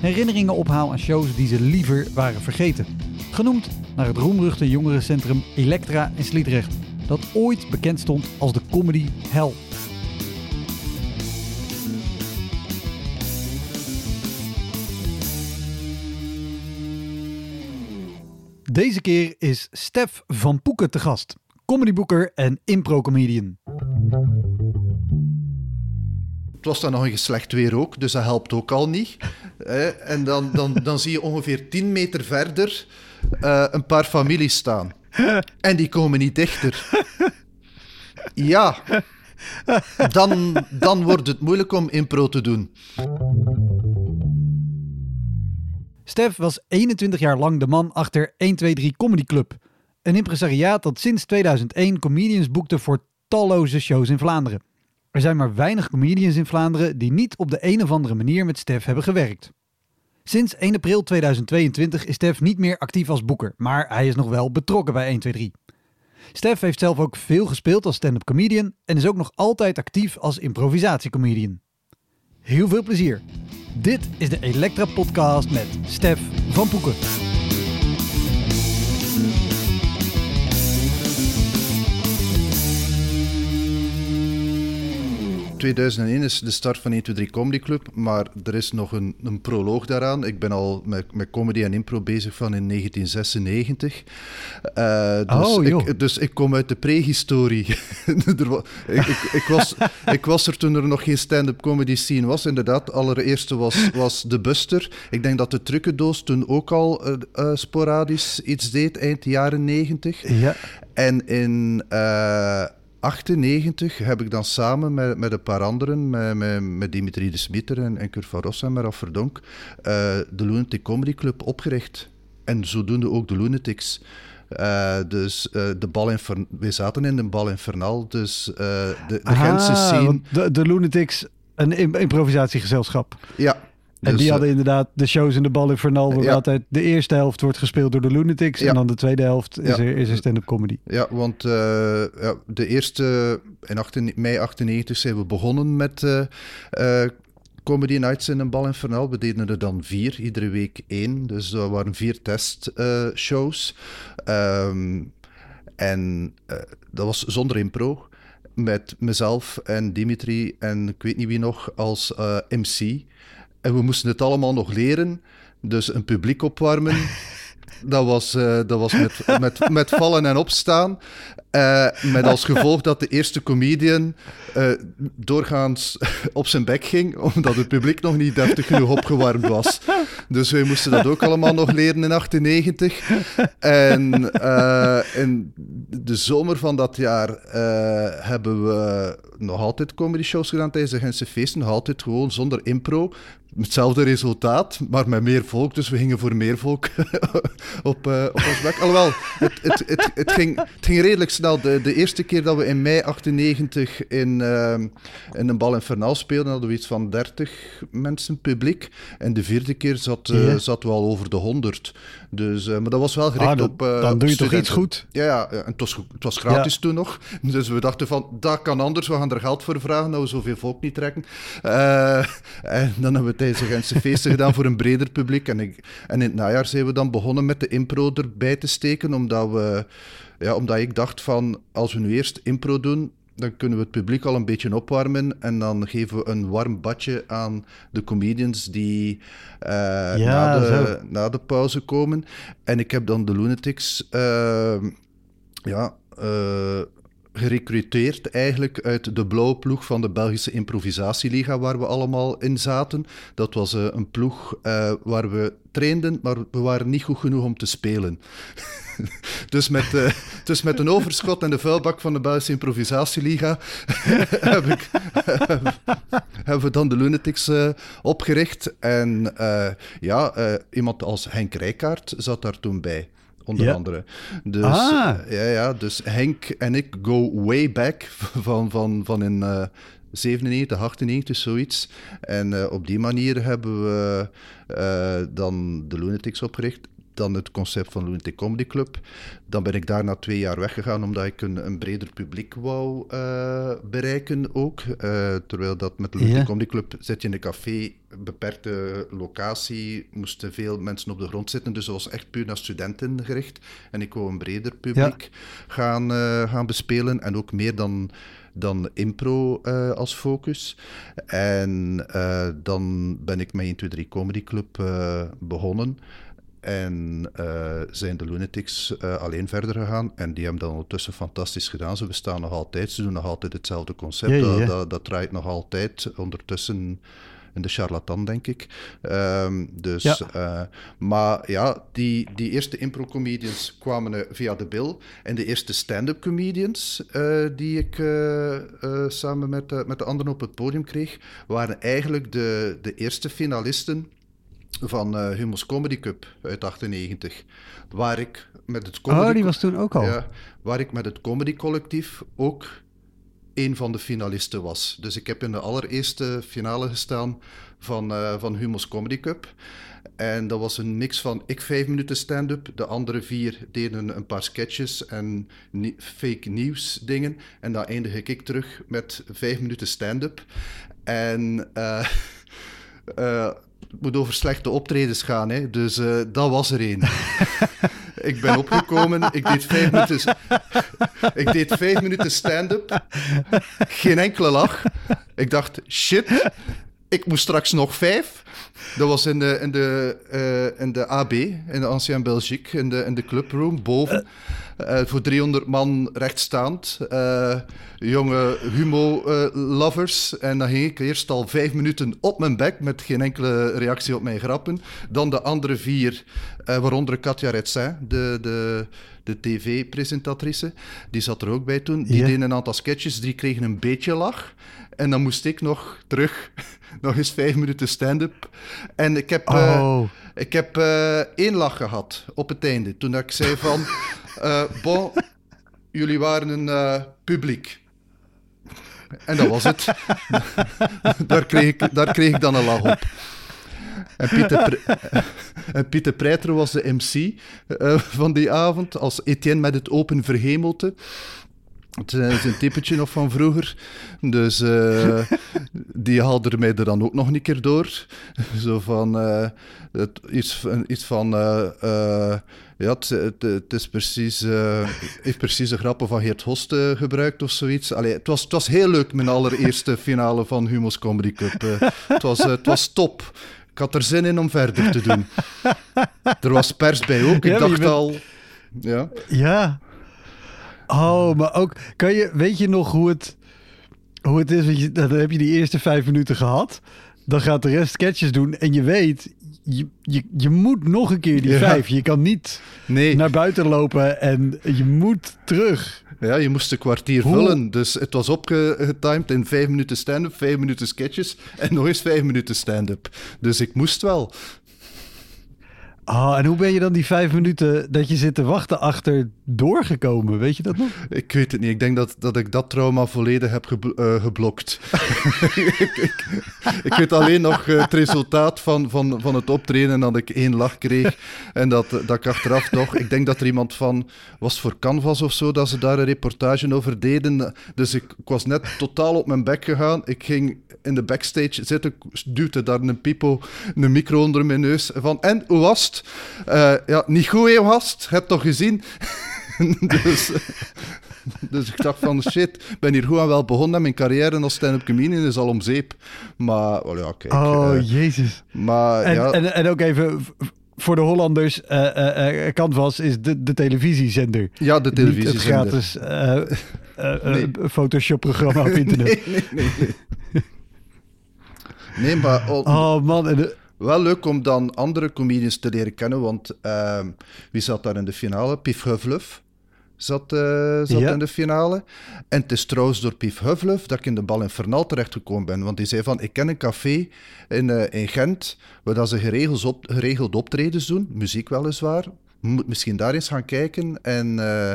herinneringen ophaal aan shows die ze liever waren vergeten. Genoemd naar het roemruchte jongerencentrum Elektra in Sliedrecht, dat ooit bekend stond als de comedy hell. Deze keer is Stef van Poeken te gast, comedyboeker en impro-comedian. Het was dan nog een slecht weer ook, dus dat helpt ook al niet. En dan, dan, dan zie je ongeveer 10 meter verder uh, een paar families staan. En die komen niet dichter. Ja, dan, dan wordt het moeilijk om impro te doen. Stef was 21 jaar lang de man achter 123 Comedy Club. Een impresariaat dat sinds 2001 comedians boekte voor talloze shows in Vlaanderen. Er zijn maar weinig comedians in Vlaanderen die niet op de een of andere manier met Stef hebben gewerkt. Sinds 1 april 2022 is Stef niet meer actief als boeker, maar hij is nog wel betrokken bij 123. Stef heeft zelf ook veel gespeeld als stand-up comedian en is ook nog altijd actief als improvisatiecomedian. Heel veel plezier. Dit is de Elektra Podcast met Stef van Poeken. 2001 is de start van 123 Comedy Club, maar er is nog een, een proloog daaraan. Ik ben al met, met comedy en impro bezig van in 1996. Uh, dus, oh, ik, dus ik kom uit de prehistorie. ik, ik, ik, was, ik was er toen er nog geen stand-up comedy scene was. Inderdaad, allereerste was, was De Buster. Ik denk dat de trucendoos toen ook al uh, uh, sporadisch iets deed, eind jaren 90. Ja. En in 98 heb ik dan samen met, met een paar anderen, met, met, met Dimitri de Smiter en, en Kurt van Rossa en Raf Verdonk, uh, de Lunatic Comedy Club opgericht. En zodoende ook de Lunatics. Uh, dus uh, de bal Infern wij zaten in de bal infernal, dus de, de Gentse scene... De, de Lunatics, een improvisatiegezelschap. Ja, en dus, die hadden inderdaad de shows in de bal Infernal, waar altijd de eerste helft wordt gespeeld door de Lunatics en dan de tweede helft is er, is er stand-up comedy. Ja, want uh, de eerste, in 18, mei 98 zijn we begonnen met uh, uh, Comedy Nights in een bal Infernal. We deden er dan vier, iedere week één. Dus dat waren vier testshows. Um, en dat was zonder impro met mezelf en Dimitri en ik weet niet wie nog als MC. En we moesten het allemaal nog leren. Dus een publiek opwarmen. Dat was, uh, dat was met, met, met vallen en opstaan. Uh, met als gevolg dat de eerste comedian uh, doorgaans op zijn bek ging, omdat het publiek nog niet deftig genoeg opgewarmd was. Dus wij moesten dat ook allemaal nog leren in 98. En in de zomer van dat jaar hebben we nog altijd comedy shows gedaan tijdens de Gentse feesten. Nog altijd gewoon zonder impro hetzelfde resultaat, maar met meer volk. Dus we gingen voor meer volk op, uh, op ons bek. Alhoewel, het, het, het, het, ging, het ging redelijk snel. De, de eerste keer dat we in mei 98 in, uh, in een bal infernal speelden, hadden we iets van 30 mensen publiek. En de vierde keer zat, uh, ja. zat we al over de 100. Dus, uh, maar dat was wel gericht ah, op. Uh, dan op doe je studenten. toch iets goed? Ja, ja en het was, het was gratis ja. toen nog. Dus we dachten van dat kan anders. We gaan er geld voor vragen dat we zoveel volk niet trekken. Uh, en dan hebben we tijdens de Gentse feesten gedaan voor een breder publiek. En, ik, en in het najaar zijn we dan begonnen met de impro erbij te steken, omdat, we, ja, omdat ik dacht van als we nu eerst impro doen, dan kunnen we het publiek al een beetje opwarmen en dan geven we een warm badje aan de comedians die uh, ja, na, de, na, de, pauze komen. En ik heb dan de Lunatics uh, ja, uh, gerecruiteerd eigenlijk uit de blauwe ploeg van de Belgische Improvisatieliga, waar we allemaal in zaten. Dat was uh, een ploeg uh, waar we trainden, maar we waren niet goed genoeg om te spelen. dus, met, uh, dus met een overschot en de vuilbak van de Belgische Improvisatieliga heb ik, hebben we dan de Lunatics opgericht. En ja, iemand als Henk Rijkaard zat daar toen bij onder andere. Dus, ah. ja, ja, dus Henk en ik go way back van, van, van in uh, 97, 98, zoiets. En uh, op die manier hebben we uh, dan de Lunatics opgericht dan het concept van Lunatic Comedy Club. Dan ben ik daar na twee jaar weggegaan omdat ik een, een breder publiek wou uh, bereiken ook. Uh, terwijl dat met de Lunatic Comedy Club zit je in een café, beperkte locatie, moesten veel mensen op de grond zitten. Dus dat was echt puur naar studenten gericht. En ik wou een breder publiek gaan, uh, gaan bespelen en ook meer dan dan impro uh, als focus. En uh, dan ben ik met 1, 2, 3 Comedy Club uh, begonnen. En uh, zijn de Lunatics uh, alleen verder gegaan. En die hebben dat ondertussen fantastisch gedaan. Ze bestaan nog altijd. Ze doen nog altijd hetzelfde concept. Ja, ja. Dat, dat, dat, draait nog altijd. Ondertussen in de charlatan, denk ik. Um, dus. Uh, maar ja, die, die eerste impro-comedians kwamen via de Bill. En de eerste stand-up comedians die ik samen met, met de anderen op het podium kreeg, waren eigenlijk de, de eerste finalisten van uh, Humo's Comedy Cup uit 98. Waar ik met het comedy... Oh, die was toen ook al? Ja, waar ik met het comedy collectief ook een van de finalisten was. Dus ik heb in de allereerste finale gestaan van, uh, van Humo's Comedy Cup. En dat was een mix van ik vijf minuten stand-up, de andere vier deden een paar sketches en fake nieuws dingen. En dan eindig ik terug met vijf minuten stand-up. En uh, uh, moet over slechte optredens gaan, hè. dus uh, dat was er één. ik ben opgekomen, ik deed vijf minuten, ik deed vijf minuten stand-up, geen enkele lach. Ik dacht, shit, ik moest straks nog vijf. Dat was in de, in de, uh, in de AB, in de Ancien Belgique, in de, in de clubroom boven. Uh, voor 300 man rechtstaand. Uh, jonge humo-lovers. en dan ging ik eerst al vijf minuten op mijn bek met geen enkele reactie op mijn grappen. Dan de andere vier, waaronder Katja Retsin, de, de, de tv-presentatrice. Die zat er ook bij toen. Die deden een aantal sketches, die kregen een beetje lach. En dan moest ik nog terug, nog eens vijf minuten stand-up. En ik heb, oh. uh, ik heb uh, één lach gehad op het einde. Toen ik zei van, uh, bon, jullie waren een publiek. En dat was het. daar, kreeg ik, daar kreeg ik dan een lach op. En Pieter, en Pieter Preiter was de MC van die avond, als Etienne met het open verhemelte. Het is een typetje nog van vroeger. Dus uh, die haalde mij er dan ook nog een keer door. Zo van uh, het, iets, iets van. Uh, ja, het, het, het, is precies, heeft precies de grappen van Geert Host gebruikt of zoiets. Allee, het, was, het was heel leuk, mijn allereerste finale van Humo's Comedy Cup. het, was, het was top. Ik had er zin in om verder te doen. Er was pers bij ook. Ik dacht al. Ja. Ja. Oh, maar ook, kan je, weet je nog hoe het, hoe het is? Want je, dan heb je die eerste vijf minuten gehad. Dan gaat de rest sketches doen. En je weet, je, je, je moet nog een keer die vijf. Je kan niet nee. naar buiten lopen en je moet terug. Ja, je moest een kwartier vullen. Dus het was opgetimed in vijf minuten stand-up, vijf minuten sketches en nog eens vijf minuten stand-up. Dus ik moest wel. Oh, en hoe ben je dan die vijf minuten dat je zit te wachten achter doorgekomen? Weet je dat nog? Ik weet het niet. Ik denk dat, dat ik dat trauma volledig heb uh, geblokt. ik, ik, weet alleen nog uh, het resultaat van, van, van het optreden en dat ik één lach kreeg. En dat, dat ik achteraf toch... Ik denk dat er iemand van... Was voor Canvas of zo, dat ze daar een reportage over deden. Dus ik, ik was net totaal op mijn bek gegaan. Ik ging in de backstage zitten, duwde daar een pipo, een micro onder mijn neus. Van, en, hoe was het? Uh, ja, niet goed, hè, gast? Heb toch gezien? dus, dus ik dacht van, shit, ik ben hier goed aan wel begonnen. Mijn carrière als stand-up comedian is al om zeep. Maar, oh ja, kijk. Oh, uh, jezus. Maar, en, ja. en, en ook even voor de Hollanders, uh, uh, Canvas is de, de televisiezender. Ja, de televisiezender. Niet het gratis nee. Photoshop-programma op internet. nee, nee, nee. nee. nee maar... Oh, oh man, en de, wel leuk om dan andere comedians te leren kennen, want uh, wie zat daar in de finale? Pief Huffluff zat, uh, zat in de finale. En het is trouwens door Pief Huffluff dat ik in de Bal Infernal terechtgekomen ben. Want die zei van, ik ken een café in, uh, in Gent, waar dat ze geregeld, op, geregeld optredens doen, muziek weliswaar. Moet misschien daar eens gaan kijken en, uh,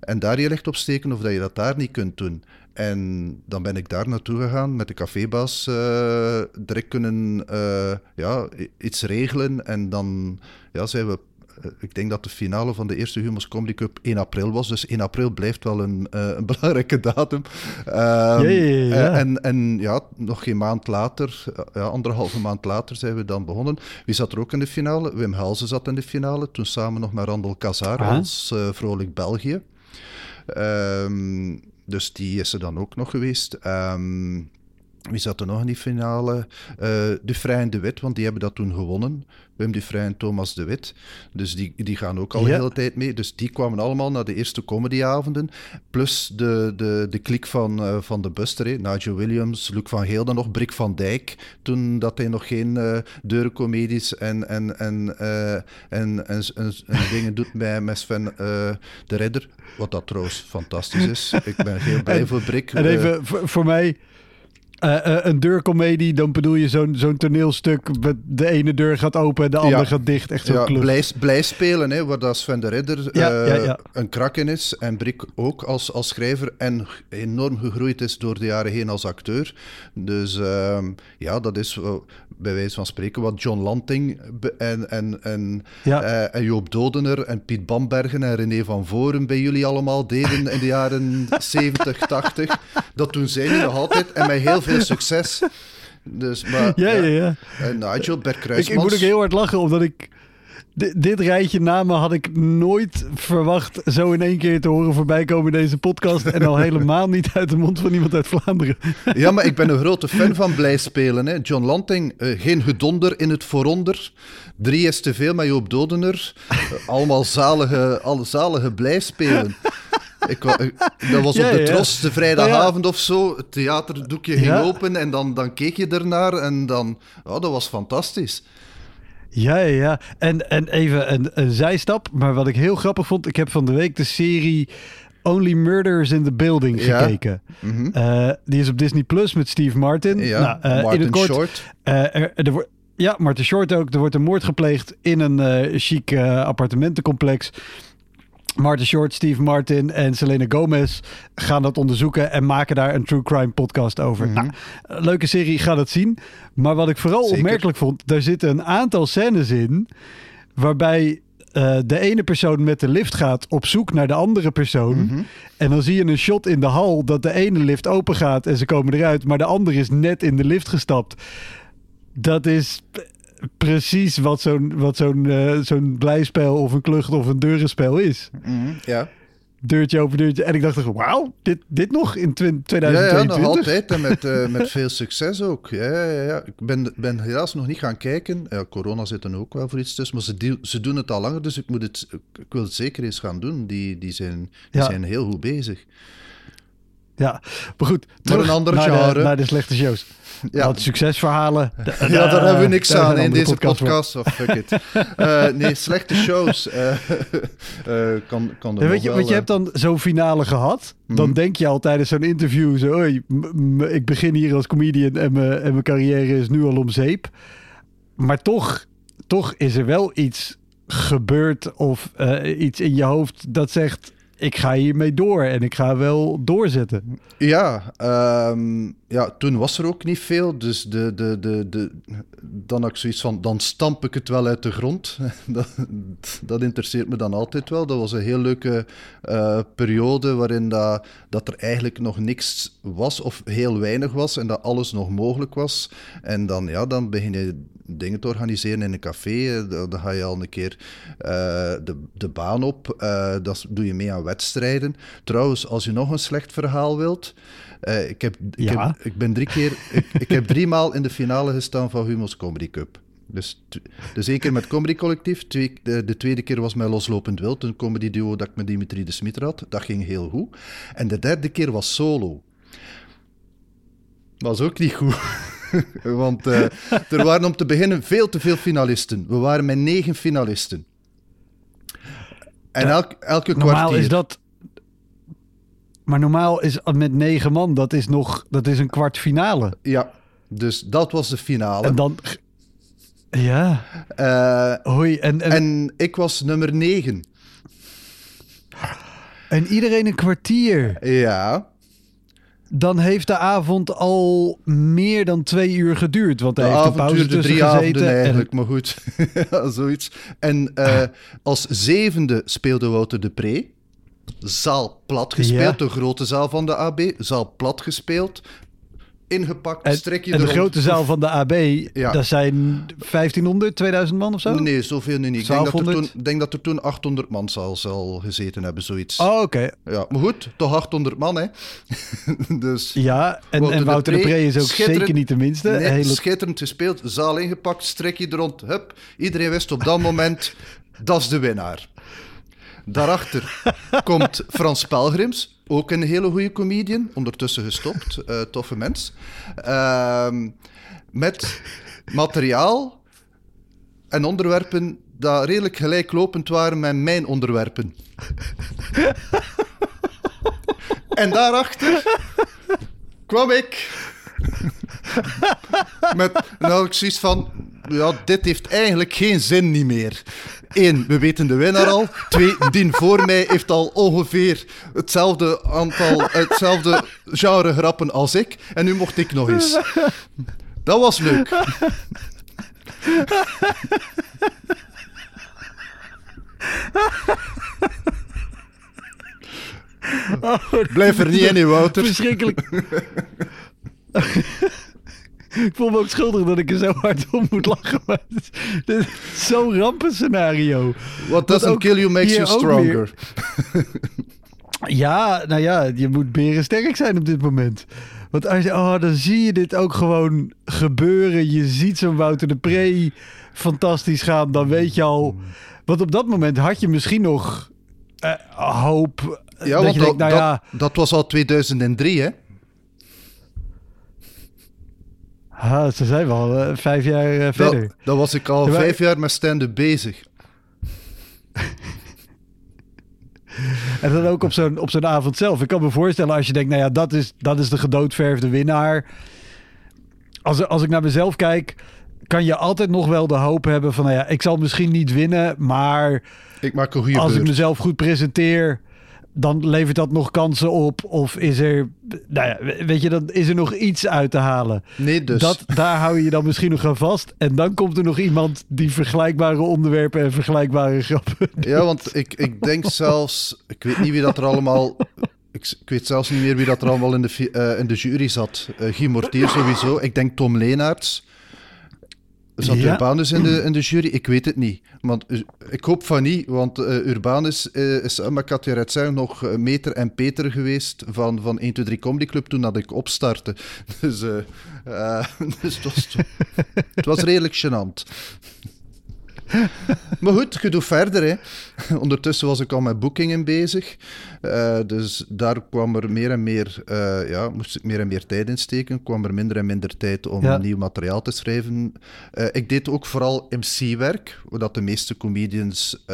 en daar je licht op steken of dat je dat daar niet kunt doen. En dan ben ik daar naartoe gegaan met de cafébaas. Uh, direct kunnen uh, ja, iets regelen. En dan ja, zijn we. Uh, ik denk dat de finale van de eerste Humo's Comedy Cup 1 april was. Dus 1 april blijft wel een, een belangrijke datum. Um, ja, ja, ja. En, en ja, nog geen maand later, ja, anderhalve maand later, zijn we dan begonnen. Wie zat er ook in de finale? Wim Helsen zat in de finale. Toen samen nog met Randall Kazar ah. als Vrolijk België. Um, dus die is er dan ook nog geweest. Um, wie zat er nog in die finale? Uh, Dufresne en De Wit, want die hebben dat toen gewonnen. Wim Dufresne en Thomas De Wit. Dus die, die gaan ook al de hele tijd mee. Dus die kwamen allemaal naar de eerste comedyavonden. Plus de, de, de klik van, uh, van de Buster. Hè. Nigel Williams, Luc van Geel dan nog, Brik van Dijk. Toen dat hij nog geen uh, deurencomedies en, en, en, uh, en, en, en, en, dingen doet met, met Sven de Ridder. Wat dat trouwens fantastisch is. Ik ben heel blij voor Brik. En even voor, voor mij uh, uh, een deurcomedie, dan bedoel je zo'n zo'n toneelstuk. De ene deur gaat open en de andere gaat dicht. Echt zo ja, blij, blij, spelen, hè, waar dat Sven de Ridder ja, uh, ja, een krak in is. En Brik ook als, als schrijver. En enorm gegroeid is door de jaren heen als acteur. Dus ehm, ja, dat is bij wijze van spreken wat John Lanting en, en, en, en Joop Dodener en Piet Bambergen en René van Voren bij jullie allemaal deden in de jaren 70, 80. Dat doen zij nu nog altijd. En met heel veel succes. Dus, maar, ja, ja, ja. En Nigel, Bert Kruismans... Ik, ik moet ook heel hard lachen, omdat ik... dit rijtje namen had ik nooit verwacht zo in één keer te horen voorbij komen in deze podcast. En al helemaal niet uit de mond van iemand uit Vlaanderen. Ja, maar ik ben een grote fan van blij spelen. Hè. John Lanting, uh, geen gedonder in het vooronder. Drie is te veel met Joop Dodener. Uh, allemaal zalige, alle zalige blij spelen. Ik, dat was op de Tros, de vrijdagavond of zo. Het theaterdoekje ging open en dan, dan keek je ernaar en dan... Oh, dat was fantastisch. Ja, ja, ja. En, en even een, een zijstap, maar wat ik heel grappig vond... Ik heb van de week de serie... Only Murders in the Building gekeken. Mm uh, die is op Disney Plus met Steve Martin. Ja, nou, uh, Martin in het kort, Short. Uh, er, er wordt, ja, Martin Short ook. Er wordt een moord gepleegd in een chic appartementencomplex. Martin Short, Steve Martin en Selena Gomez gaan dat onderzoeken en maken daar een true crime podcast over. Mm nou, leuke serie, ga dat zien. Maar wat ik vooral opmerkelijk vond, daar zitten een aantal scènes in waarbij uh, de ene persoon met de lift gaat op zoek naar de andere persoon. Mm -hmm. En dan zie je een shot in de hal dat de ene lift open gaat en ze komen eruit, maar de andere is net in de lift gestapt. Dat is precies wat zo'n wat zo'n uh, zo'n blijspel of een klucht of een deurenspel is. Mm, ja. Deurtje over deurtje. En ik dacht wauw, dit, dit nog in 2022? Ja, ja nog altijd. En met, uh, met veel succes ook. Ja, ja, ja. Ik ben, ben helaas nog niet gaan kijken. Ja, corona zit er ook wel voor iets tussen. Maar ze, ze doen het al langer, dus ik, moet het, ik wil het zeker eens gaan doen. Die, die, zijn, die zijn heel goed bezig. Ja, maar goed. Terug een ander naar, de, naar de slechte shows. Ja. Wat succesverhalen. ja, daar hebben we niks aan in deze podcast. Of fuck it. Uh, nee, slechte shows. Uh, uh, kan, kan er weet je, wel, Want je hebt dan zo'n finale gehad. Dan mm. denk je al tijdens zo'n interview zo... ik begin hier als comedian en mijn carrière is nu al om zeep. Maar toch, toch is er wel iets gebeurd of iets in je hoofd dat zegt ik ga hiermee door en ik ga wel doorzetten. Ja, um, ja, toen was er ook niet veel. Dus de, de, de, de, dan had ik zoiets van, dan stamp ik het wel uit de grond. dat, dat interesseert me dan altijd wel. Dat was een heel leuke uh, periode waarin dat, dat er eigenlijk nog niks was of heel weinig was en dat alles nog mogelijk was. En dan, ja, dan begin je dingen te organiseren in een café. Dan, dan ga je al een keer uh, de, de baan op. Uh, dat doe je mee aan wedstrijden. Trouwens, als je nog een slecht verhaal wilt... ik, heb, ik, heb, ik ben drie keer... ik, ik heb drie maal in de finale gestaan van Humo's Comedy Cup. Dus, dus één keer met Comedy Collectief, twee, de, de tweede keer was met Loslopend Wild, een comedy duo dat ik met Dimitri de Smit had. Dat ging heel goed. En de derde keer was solo. Was ook niet goed. Want eh, er waren om te beginnen veel te veel finalisten. We waren met negen finalisten. En Ja, elk, elke Normaal kwartier. is dat... Maar normaal is met negen man, dat is nog dat is een kwart finale. Ja, dus dat was de finale. En dan... Ja, Eh, hoi. En, en, en ik was nummer negen. en iedereen een kwartier. Ja, Dan heeft de avond al meer dan twee uur geduurd. Want de heeft avond pauze duurde drie avonden en- eigenlijk, maar goed. zoiets. En eh, als zevende speelde Wouter de Pre. Zaal plat gespeeld, Ja. de grote zaal van de AB. Zaal plat gespeeld. Ingepakt, En, strekje en de rond. grote zaal van de AB, Ja. dat zijn 1500, 2000 man of zo? Nee, zoveel nu niet. Ik denk dat, er 1200? toen, denk dat er toen 800 man zal, zal gezeten hebben, zoiets. Oh, oké. Ja, maar goed, toch 800 man, hè. dus... Ja, en Wouter en Wouter de Pre, is ook zeker niet de minste. Nee, Hele... schitterend gespeeld, zaal ingepakt, strekje er rond. Hup, iedereen wist op dat moment, dat is de winnaar. Daarachter komt Frans Pelgrims, ook een hele goede comedian, ondertussen gestopt, eh, toffe mens. Ehm, met materiaal en onderwerpen dat redelijk gelijklopend waren met mijn onderwerpen. en daarachter kwam ik met nou, ik van, ja, dit heeft eigenlijk geen zin niet meer. Eén, we weten de winnaar al. Twee, die voor mij heeft al ongeveer hetzelfde aantal, hetzelfde genre grappen als ik. En nu mocht ik nog eens. Dat was leuk. Blijf er niet in, Wouter. Verschrikkelijk. ik voel me ook schuldig dat ik er zo hard om moet lachen. Maar dit is, dit is zo'n rampenscenario. What doesn't kill you makes you stronger. Ja, nou ja, je moet berensterk zijn op dit moment. Want als je, oh, dan zie je dit ook gewoon gebeuren. Je ziet zo'n Wouter de Pre fantastisch gaan. Dan weet je al... Want op dat moment had je misschien nog eh, hoop... Ja, dat want denkt, nou dat, ja... dat was al 2003, hè? Ah, ze zijn wel eh, vijf jaar eh, Dat, verder. dat was ik al maar- vijf jaar met stand-up bezig. En dan ook op zo'n, op zo'n avond zelf. Ik kan me voorstellen als je denkt, nou ja, dat is, dat is de gedoodverfde winnaar. Als, als ik naar mezelf kijk, kan je altijd nog wel de hoop hebben van, nou ja, ik zal misschien niet winnen, maar Ik maak een goede als ik mezelf goed presenteer, dan levert dat nog kansen op. Of is er, nou ja, weet je, dan is er nog iets uit te halen. Nee, dus. Dat, daar hou je je dan misschien nog aan vast. En dan komt er nog iemand die vergelijkbare onderwerpen en vergelijkbare grappen. Ja, want ik, ik denk zelfs... Ik weet niet wie dat er allemaal... Ik, ik weet zelfs niet meer wie dat er allemaal in de, eh, in de jury zat. Eh Guy Mortier sowieso. Ik denk Tom Leenaerts. Zat Ja. Urbanus in de, in de jury? Ik weet het niet. Want, eh, ik hoop van niet, want eh, Urbanus eh, is samen met Katja Retzijn nog meter en Peter geweest van, van 1, 2, 3 Comedy Club toen dat ik opstartte. Dus, eh, dus het, was, het was redelijk gênant. Maar goed, je doet verder. Hè. Ondertussen was ik al met boekingen bezig. Eh, dus daar kwam er meer en meer, eh, ja, moest ik meer en meer tijd in steken. kwam er minder en minder tijd om Ja. nieuw materiaal te schrijven. Eh, ik deed ook vooral MC-werk, wat de meeste comedians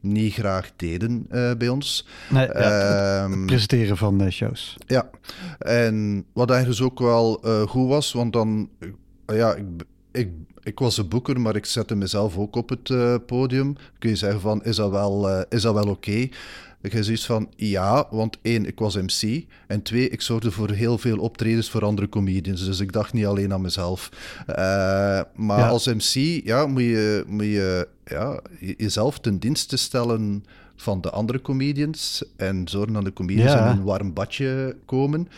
niet graag deden bij ons. Nee, ja, het Ehm, presenteren van shows. ja, en wat ergens ook wel goed was, want dan, ja, ik, ik, ik was een boeker, maar ik zette mezelf ook op het eh, podium. Kun je zeggen van, is dat wel, eh, is dat wel oké? Ik heb zoiets van, ja, want één, ik was MC, en twee, ik zorgde voor heel veel optredens voor andere comedians, dus ik dacht niet alleen aan mezelf. Eh, maar Ja. als MC, ja, moet je, moet je ja, je- jezelf ten dienste stellen van de andere comedians en zorgen dat de comedians Ja. in een warm badje komen.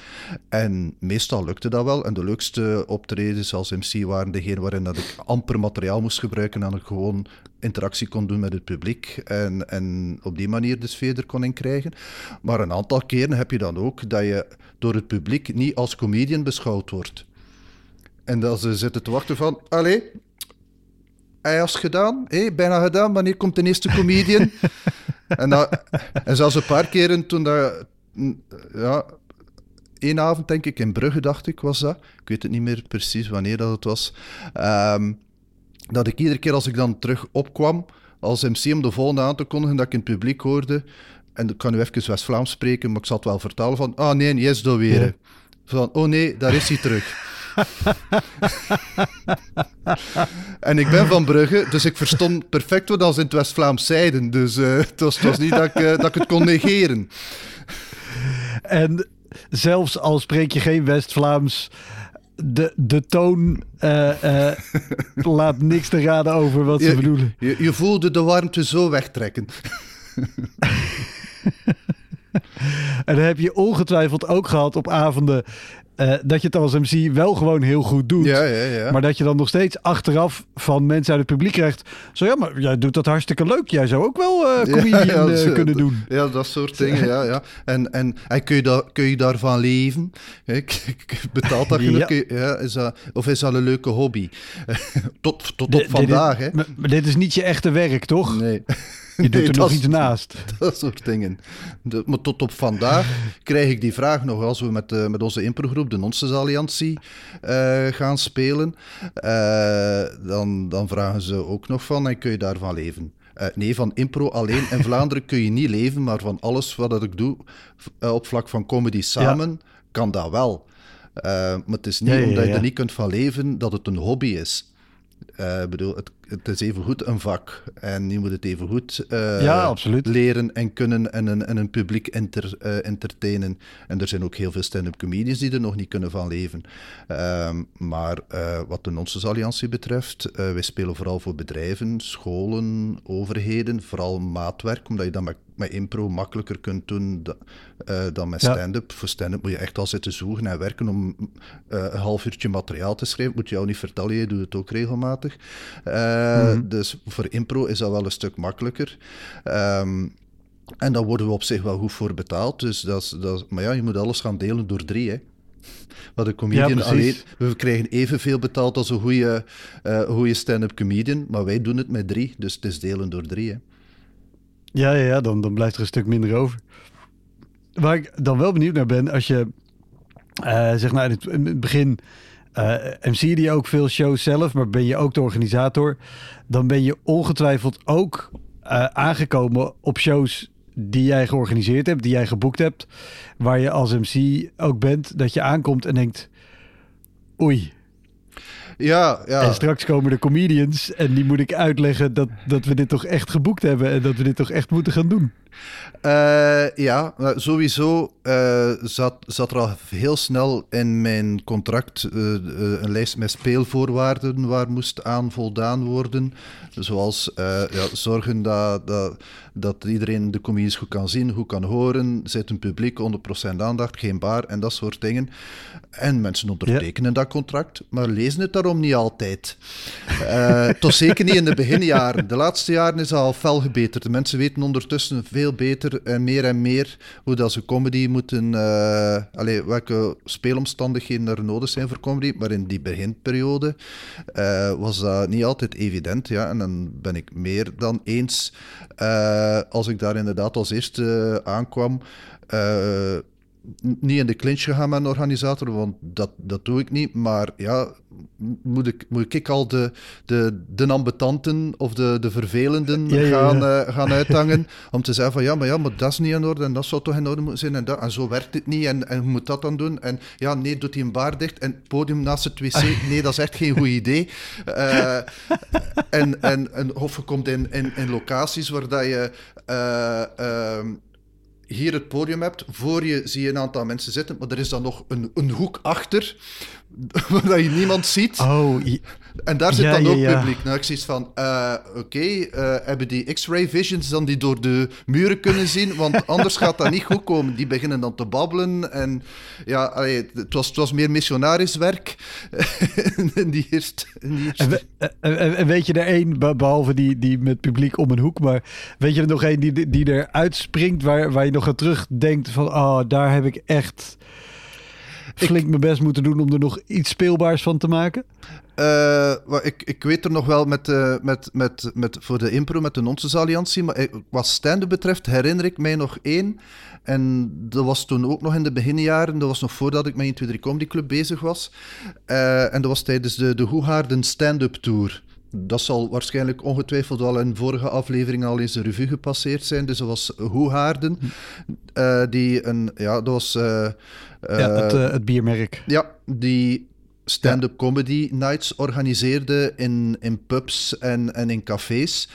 En meestal lukte dat wel. En de leukste optredens als MC waren degene waarin dat ik amper materiaal moest gebruiken en ik gewoon interactie kon doen met het publiek en, en op die manier de sfeer er kon in krijgen. Maar een aantal keren heb je dan ook dat je door het publiek niet als comedian beschouwd wordt. En dat ze zitten te wachten van, allee, hij was gedaan, hé, bijna gedaan, wanneer komt de eerste comedian? en, dat, en zelfs een paar keren toen dat, ja, één avond denk ik, in Brugge dacht ik, was dat. Ik weet het niet meer precies wanneer dat het was. Ehm, dat ik iedere keer als ik dan terug opkwam, als MC om de volgende aan te kondigen, dat ik in het publiek hoorde, en ik kan nu even West-Vlaams spreken, maar ik zal het wel vertalen van, ah nee, yes, dat weer. Van, oh nee, daar is hij terug. en ik ben van Brugge, dus ik verstond perfect wat als in het West-Vlaams zeiden. Dus uh, het, was, het, was, niet dat ik, uh, dat ik het kon negeren. En zelfs al spreek je geen West-Vlaams, de, de toon uh, laat niks te raden over wat ze bedoelen. Je, je voelde de warmte zo wegtrekken. en dan heb je ongetwijfeld ook gehad op avonden uh, dat je het als MC wel gewoon heel goed doet. Ja, ja, ja. Maar dat je dan nog steeds achteraf van mensen uit het publiek krijgt. Zo ja, maar jij doet dat hartstikke leuk. Jij zou ook wel uh, comedian kunnen doen. Ja, dat soort dingen. ja, ja. En, en, en kun, je kun je daarvan leven? Betaalt dat genoeg? Ja. ja. is dat, of is dat een leuke hobby? tot tot op vandaag. Dit, hè? Maar dit is niet je echte werk, toch? Nee. Je doet er nog iets naast. Dat soort dingen. De, maar tot op vandaag krijg ik die vraag nog als we met, de, met onze improgroep, de Nonsense Alliantie, uh, gaan spelen. Uh, dan, dan vragen ze ook nog van, en kun je daarvan leven? Nee, van impro alleen in Vlaanderen kun je niet leven, maar van alles wat ik doe op vlak van comedy samen, ja. kan dat wel. maar het is niet ja, ja, omdat je er niet kunt van leven dat het een hobby is. Uh, bedoel, het, het, is even goed een vak en je moet het even goed uh, ja, leren en kunnen en een, en een publiek uh, entertainen. En er zijn ook heel veel stand-up comedians die er nog niet kunnen van leven. Ehm, maar wat de Nonsense Alliantie betreft, wij spelen vooral voor bedrijven, scholen, overheden, vooral maatwerk, omdat je dat met, met impro makkelijker kunt doen dan met stand-up. Ja. Voor stand-up moet je echt al zitten zoeken en werken om een half uurtje materiaal te schrijven. Moet je jou niet vertellen, je doet het ook regelmatig. Uh, mm-hmm. Dus voor impro is dat wel een stuk makkelijker. Um, en daar worden we op zich wel goed voor betaald. Dus dat is, dat maar ja, je moet alles gaan delen door drie. Hè. Wat een comedian ja, alleen, we krijgen evenveel betaald als een goede, uh, goede stand-up comedian, maar wij doen het met drie, dus het is delen door drie. Hè. Ja, ja, ja dan, dan blijft er een stuk minder over. Waar ik dan wel benieuwd naar ben, als je uh, zeg nou in het, in het begin uh, MC die ook veel shows zelf, maar ben je ook de organisator, dan ben je ongetwijfeld ook uh, aangekomen op shows die jij georganiseerd hebt, die jij geboekt hebt, waar je als MC ook bent, dat je aankomt en denkt, oei. Ja, ja. En straks komen de comedians en die moet ik uitleggen dat, dat we dit toch echt geboekt hebben en dat we dit toch echt moeten gaan doen. Uh, ja, sowieso uh, zat, zat er al heel snel in mijn contract uh, een lijst met speelvoorwaarden waar moest aan voldaan worden. Zoals ja, zorgen dat, dat, dat iedereen de comedies goed kan zien, goed kan horen, zit een publiek 100% aandacht, geen baar en dat soort dingen. En mensen ondertekenen ja. dat contract, maar lezen het daarom niet altijd. toch zeker niet in de beginjaren. De laatste jaren is al fel gebeterd. De mensen weten ondertussen veel beter en meer en meer hoe dat ze comedy moeten. Uh, allee, welke speelomstandigheden er nodig zijn voor comedy. Maar in die beginperiode uh, was dat niet altijd evident. Ja, en dan ben ik meer dan eens. Uh, als ik daar inderdaad als eerste aankwam niet in de clinch gegaan met een organisator, want dat, dat doe ik niet. Maar ja, moet ik, moet ik al de, de, de ambetanten of de, de vervelenden ja, gaan, ja. Uh, gaan uithangen om te zeggen van ja, maar ja, maar dat is niet in orde en dat zou toch in orde moeten zijn en, dat, en zo werkt het niet en, en hoe moet dat dan doen? En ja, nee, doet hij een baar dicht en het podium naast het wc, nee, dat is echt geen goed idee. Uh, en, en, en of je komt in, in, in locaties waar dat je... Uh, hier het podium hebt. Voor je zie je een aantal mensen zitten, maar er is dan nog een, een hoek achter waar je niemand ziet. Oh, en daar zit ja, dan ook ja, ja. publiek. Nou, ik zie van, uh, oké, okay, uh, hebben die X-ray visions dan die door de muren kunnen zien? Want anders gaat dat niet goed komen. Die beginnen dan te babbelen. En ja, allee, het, was, het was meer missionarisch werk in die eerste... In die eerste... En, en, en, weet je er één, behalve die, die met publiek om een hoek, maar weet je er nog één die, die er uitspringt waar, waar je nog aan terugdenkt van, oh, daar heb ik echt flink mijn best moeten doen om er nog iets speelbaars van te maken? Uh, ik, ik weet er nog wel met, uh, met, met, met, voor de impro met de Nonsense Alliantie, maar wat stand betreft herinner ik mij nog één. En dat was toen ook nog in de beginjaren, dat was nog voordat ik met 1, 2, 3 Comedy Club bezig was. Uh, en dat was tijdens de, de Hoegaarden Stand-Up Tour. Dat zal waarschijnlijk ongetwijfeld al in vorige aflevering al eens de revue gepasseerd zijn. Dus dat was Hoegaarden, uh, die een, ja, dat was... Uh, ja, het, het biermerk. Ja, die stand-up comedy nights organiseerde in, in pubs en, en in cafés.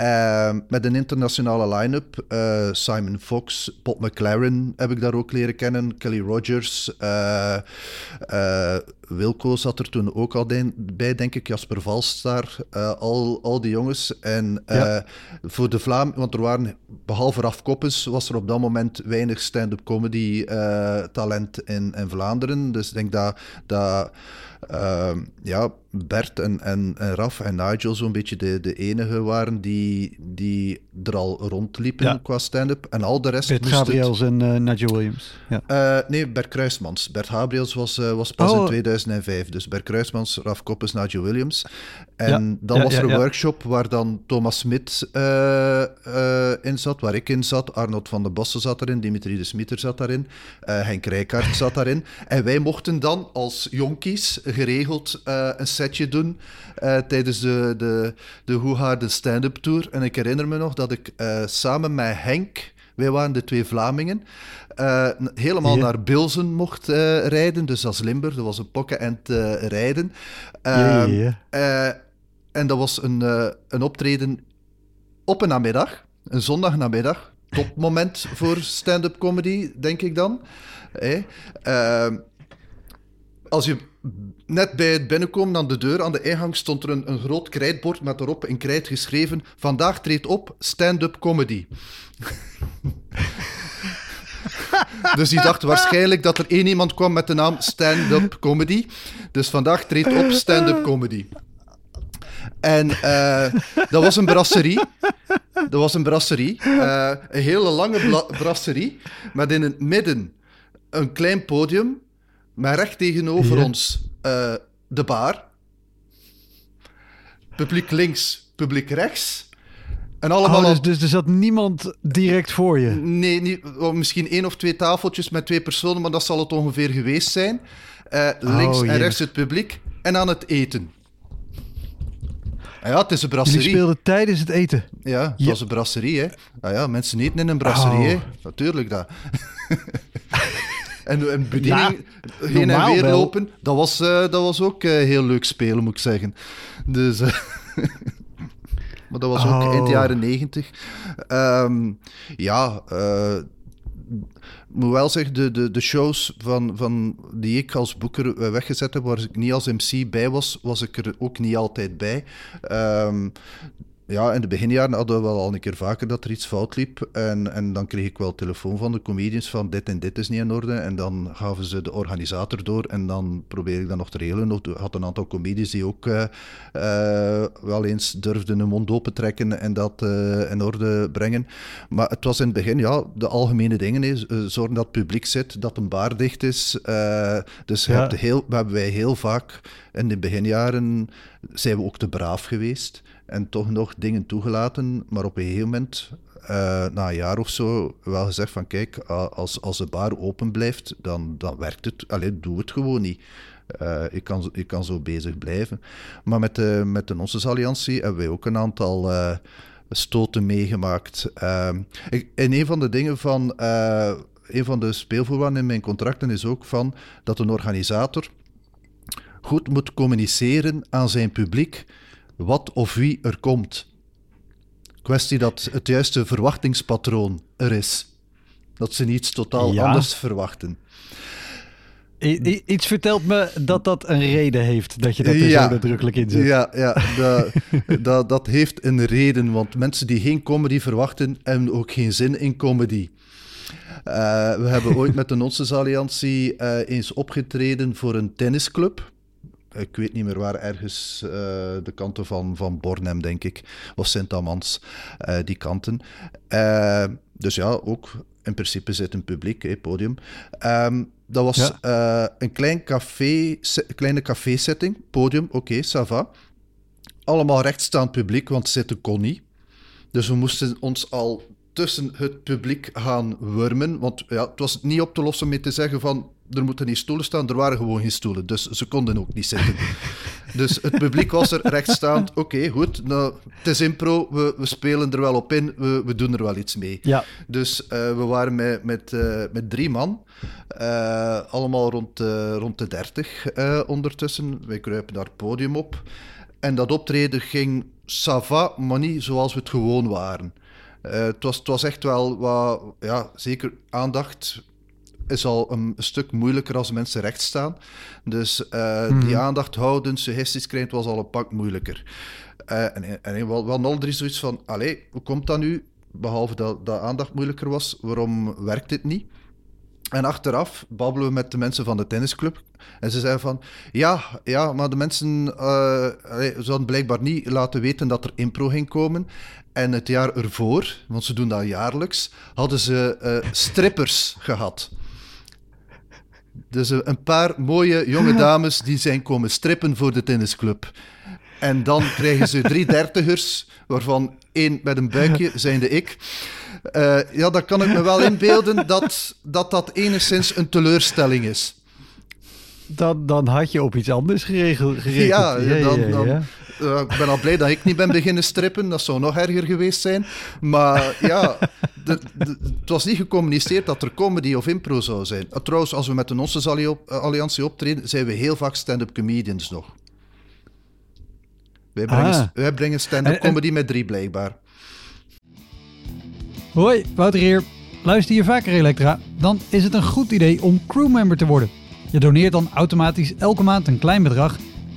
Uh, met een internationale line-up. Uh, Simon Fox, Bob McLaren heb ik daar ook leren kennen. Kelly Rogers. Uh, Wilco zat er toen ook al bij, denk ik. Jasper Valstaar. al, al die jongens. En ja. voor de Vlaam, want er waren, behalve Raf Koppes, was er op dat moment weinig stand-up comedy talent in, in Vlaanderen. Dus ik denk dat... dat ja, Bert en, en, en Raf en Nigel zo'n beetje de, de enige waren die, die er al rondliepen qua stand-up. En al de rest Bert Gabriels en uh, Nigel Williams. Ja. Uh, nee, Bert Kruismans. Bert Gabriels was, uh, was pas oh. in 2005. Dus Bert Kruismans, Raf Koppes, Nigel Williams. En ja. dan was er een workshop waar dan Thomas Smit in zat, waar ik in zat. Arnold van de Bossen zat erin, Dimitri de Smieter zat daarin. Henk Rijkaard zat daarin. En wij mochten dan als jonkies geregeld een setje doen tijdens de, de, de Hoe Stand-Up Tour. En ik herinner me nog dat ik samen met Henk, wij waren de twee Vlamingen, uh, helemaal yeah. naar Bilzen mocht rijden. Dus als Limburg, dat was een pokken en rijden. Yeah, yeah. en dat was een, een optreden op een namiddag, een zondagnamiddag. Topmoment voor stand-up comedy, denk ik dan. Hey. als je net bij het binnenkomen aan de deur, aan de ingang, stond er een, een groot krijtbord met erop in krijt geschreven: Vandaag treedt op stand-up comedy. dus die dacht waarschijnlijk dat er één iemand kwam met de naam stand-up comedy. Dus vandaag treedt op stand-up comedy. En uh, dat was een brasserie. Dat was een brasserie. Uh, een hele lange brasserie. Met in het midden een klein podium maar recht tegenover ja. ons uh, de bar. Publiek links, publiek rechts. En allemaal... Oh, dus, dus er zat niemand direct voor je? Nee, niet, misschien één of twee tafeltjes met twee personen, maar dat zal het ongeveer geweest zijn. Uh, links oh, en rechts het publiek. En aan het eten. Ah ja, het is een brasserie. Jullie speelden tijdens het eten? Ja, het was een brasserie, hè. Ah ja, mensen eten in een brasserie, oh. Natuurlijk dat. En, en bediening ja, heen en weer wel. lopen, dat was, uh, dat was ook uh, heel leuk spelen, moet ik zeggen. Dus... Uh, maar dat was ook oh. in de jaren negentig. Um, ja, moet wel zeggen, de, de, de shows van, van die ik als boeker weggezet heb, waar ik niet als MC bij was, was ik er ook niet altijd bij. Um, ja, in de beginjaren hadden we wel al een keer vaker dat er iets fout liep. En, en dan kreeg ik wel telefoon van de comedians van dit en dit is niet in orde. En dan gaven ze de organisator door en dan probeerde ik dat nog te regelen. Ik had een aantal comedians die ook uh, uh, wel eens durfden hun mond open trekken en dat uh, in orde brengen. Maar het was in het begin, ja, de algemene dingen is zorgen dat het publiek zit, dat een bar dicht is. dus ja. heel, hebben wij heel vaak in de beginjaren zijn we ook te braaf geweest en toch nog dingen toegelaten. Maar op een gegeven moment, uh, na een jaar of zo, wel gezegd van kijk, als, als de bar open blijft, dan, dan werkt het. Alleen doe het gewoon niet. Uh, ik, kan, ik kan zo bezig blijven. Maar met de, met de Alliantie hebben wij ook een aantal uh, stoten meegemaakt. Ik, en een van de dingen van... een van de speelvoorwaarden in mijn contracten is ook van dat een organisator goed moet communiceren aan zijn publiek wat of wie er komt. Kwestie dat het juiste verwachtingspatroon er is. Dat ze niets totaal anders verwachten. I iets vertelt me dat dat een reden heeft, dat je dat er zo nadrukkelijk in zet. Ja, ja dat, dat, dat heeft een reden, want mensen die geen comedy verwachten, hebben ook geen zin in comedy. Uh, we hebben ooit met de Nonsense Alliantie uh, eens opgetreden voor een tennisclub ik weet niet meer waar, ergens uh, de kanten van, van Bornem, denk ik, of Sint-Amans, uh, die kanten. dus ja, ook in principe zit een publiek, podium. Um, dat was ja. een klein café, kleine café-setting, podium, oké, okay, ça va. Allemaal rechtstaand publiek, want zitten kon niet. Dus we moesten ons al tussen het publiek gaan wurmen. Want ja, het was niet op te lossen met te zeggen van er moeten niet stoelen staan. Er waren gewoon geen stoelen, dus ze konden ook niet zitten. dus het publiek was er rechtstaand. Oké, goed. Nou, het is impro, we, we spelen er wel op in, we, we doen er wel iets mee. Ja. Dus uh, we waren met, met, uh, met drie man. Uh, allemaal rond, rond de dertig ondertussen. Wij kruipen daar het podium op. En dat optreden ging sava, maar niet zoals we het gewoon waren. Uh, het, was, het was echt wel wat, ja, zeker aandacht is al een stuk moeilijker als mensen recht staan. Dus uh, mm. die aandacht houden, suggesties krijgen, was al een pak moeilijker. Uh, en en wel, wel al drie zoiets van, allee, hoe komt dat nu? Behalve dat, dat aandacht moeilijker was, waarom werkt dit niet? En achteraf babbelen we met de mensen van de tennisclub. En ze zeiden van, ja, ja maar de mensen uh, zouden blijkbaar niet laten weten dat er impro ging komen. En het jaar ervoor, want ze doen dat jaarlijks, hadden ze uh, strippers gehad. Dus een paar mooie jonge dames die zijn komen strippen voor de tennisclub. En dan krijgen ze drie dertigers, waarvan één met een buikje, zijnde ik. Uh, ja, dan kan ik me wel inbeelden dat, dat dat enigszins een teleurstelling is. Dan, dan had je op iets anders geregeld. geregeld. Ja, ja, dan, dan, uh, ik ben al blij dat ik niet ben beginnen strippen. Dat zou nog erger geweest zijn. Maar ja, de, de, het was niet gecommuniceerd dat er comedy of impro zou zijn. Uh, trouwens, als we met de Nonsense Alliantie optreden, zijn we heel vaak stand-up comedians nog. Wij brengen, ah. wij brengen stand-up comedy met drie, blijkbaar. Hoi, Wouter hier. Luister je vaker Elektra? Dan is het een goed idee om crewmember te worden. Je doneert dan automatisch elke maand een klein bedrag.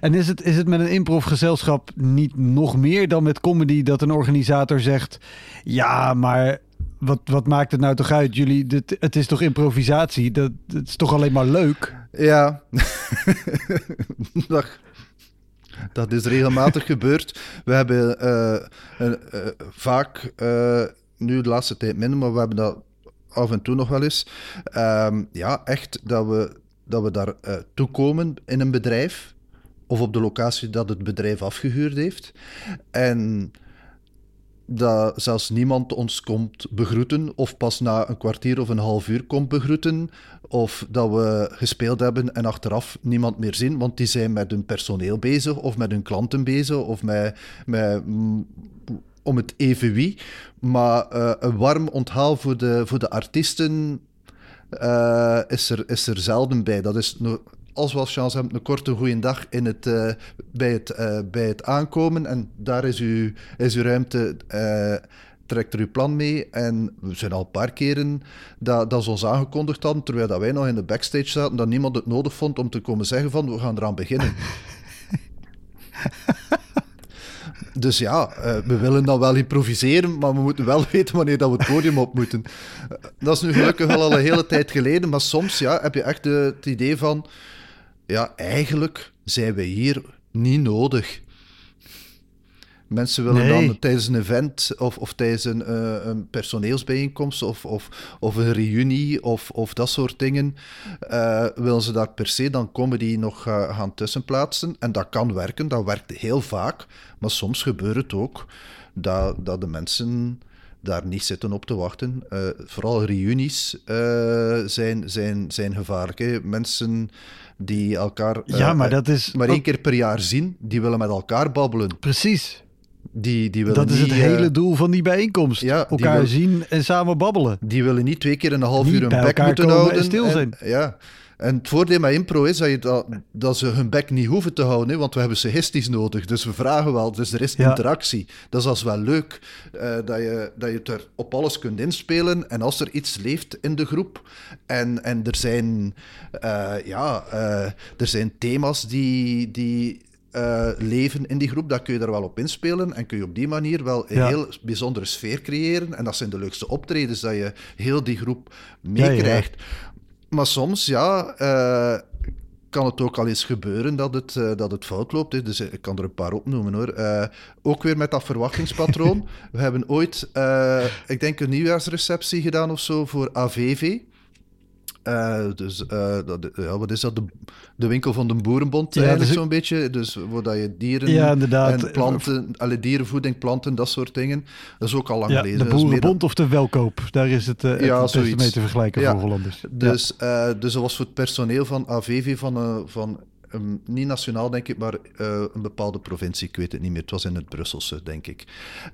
En is het, is het met een improvgezelschap niet nog meer dan met comedy dat een organisator zegt: Ja, maar wat, wat maakt het nou toch uit? Jullie, dit, het is toch improvisatie? Dat, het is toch alleen maar leuk? Ja. Dag. Dat is regelmatig gebeurd. We hebben uh, uh, vaak, nu de laatste tijd minder, maar we hebben dat af en toe nog wel eens. Um, ja, echt dat we, dat we daar toekomen in een bedrijf of op de locatie dat het bedrijf afgehuurd heeft. En dat zelfs niemand ons komt begroeten, of pas na een kwartier of een half uur komt begroeten, of dat we gespeeld hebben en achteraf niemand meer zien, want die zijn met hun personeel bezig, of met hun klanten bezig, of met, met mm, om het even wie. Maar uh, een warm onthaal voor de, voor de artiesten uh, is, er, is er zelden bij. Dat is als we als chance hebben, een korte goede dag in het, uh, bij, het, uh, bij het aankomen. En daar is uw, is uw ruimte, uh, trekt er uw plan mee. En we zijn al een paar keren dat, dat ze ons aangekondigd hadden, terwijl dat wij nog in de backstage zaten, dat niemand het nodig vond om te komen zeggen van, we gaan eraan beginnen. Dus ja, we willen dan wel improviseren, maar we moeten wel weten wanneer dat we het podium op moeten. dat is nu gelukkig wel al een hele tijd geleden, maar soms ja, heb je echt het idee van ja, eigenlijk zijn we hier niet nodig. Mensen willen dan tijdens een event of, of tijdens een, uh, een personeelsbijeenkomst of, of, of een reunie of, of dat soort dingen, uh, willen ze daar per se dan comedy nog uh, gaan tussenplaatsen. En dat kan werken, dat werkt heel vaak, maar soms gebeurt het ook dat, dat de mensen daar niet zitten op te wachten. vooral reunies zijn, zijn, zijn gevaarlijk. Hè. Mensen die elkaar ja, maar, dat is maar één keer per jaar zien, die willen met elkaar babbelen. Precies. Die, die willen Dat is niet, het eh, hele doel van die bijeenkomst. ja, die Elkaar wil- zien en samen babbelen. Die willen niet twee keer in een half Niet uur bij bek moeten komen en houden. stil zijn. ja. En het voordeel met impro is dat, je dat, dat ze hun bek niet hoeven te houden, hè, want we hebben suggesties nodig. Dus we vragen wel, dus er is Ja. interactie. Dat is als wel leuk, eh, dat, je, dat je het er op alles kunt inspelen. En als er iets leeft in de groep, en, en er, zijn, eh, ja, eh, er zijn thema's die... die leven in die groep, dan kun je daar wel op inspelen en kun je op die manier wel een Ja. heel bijzondere sfeer creëren. En dat zijn de leukste optredens, dat je heel die groep Ja, ja. Maar soms, ja, eh, kan het ook al eens gebeuren dat het, eh, dat het fout loopt. Hè. Dus ik kan er een paar opnoemen hoor. Eh, ook weer met dat verwachtingspatroon. We hebben ooit, eh, ik denk, een nieuwjaarsreceptie gedaan of zo voor AVV. Eh, dus eh, dat, ja, wat is dat? De, de winkel van de Boerenbond, Ja, eigenlijk dus zo'n beetje. Dus waar dat je dieren Ja, en planten, alle dierenvoeding, planten, dat soort dingen. Dat is ook al lang Ja, geleden. de Boerenbond of de Welkoop. Daar is het, het Ja, beste zoiets. mee te vergelijken voor Hollanders. Dus, dus dat was voor het personeel van AVV van, van ehm, niet nationaal, denk ik, maar eh, een bepaalde provincie. Ik weet het niet meer. Het was in het Brusselse, denk ik.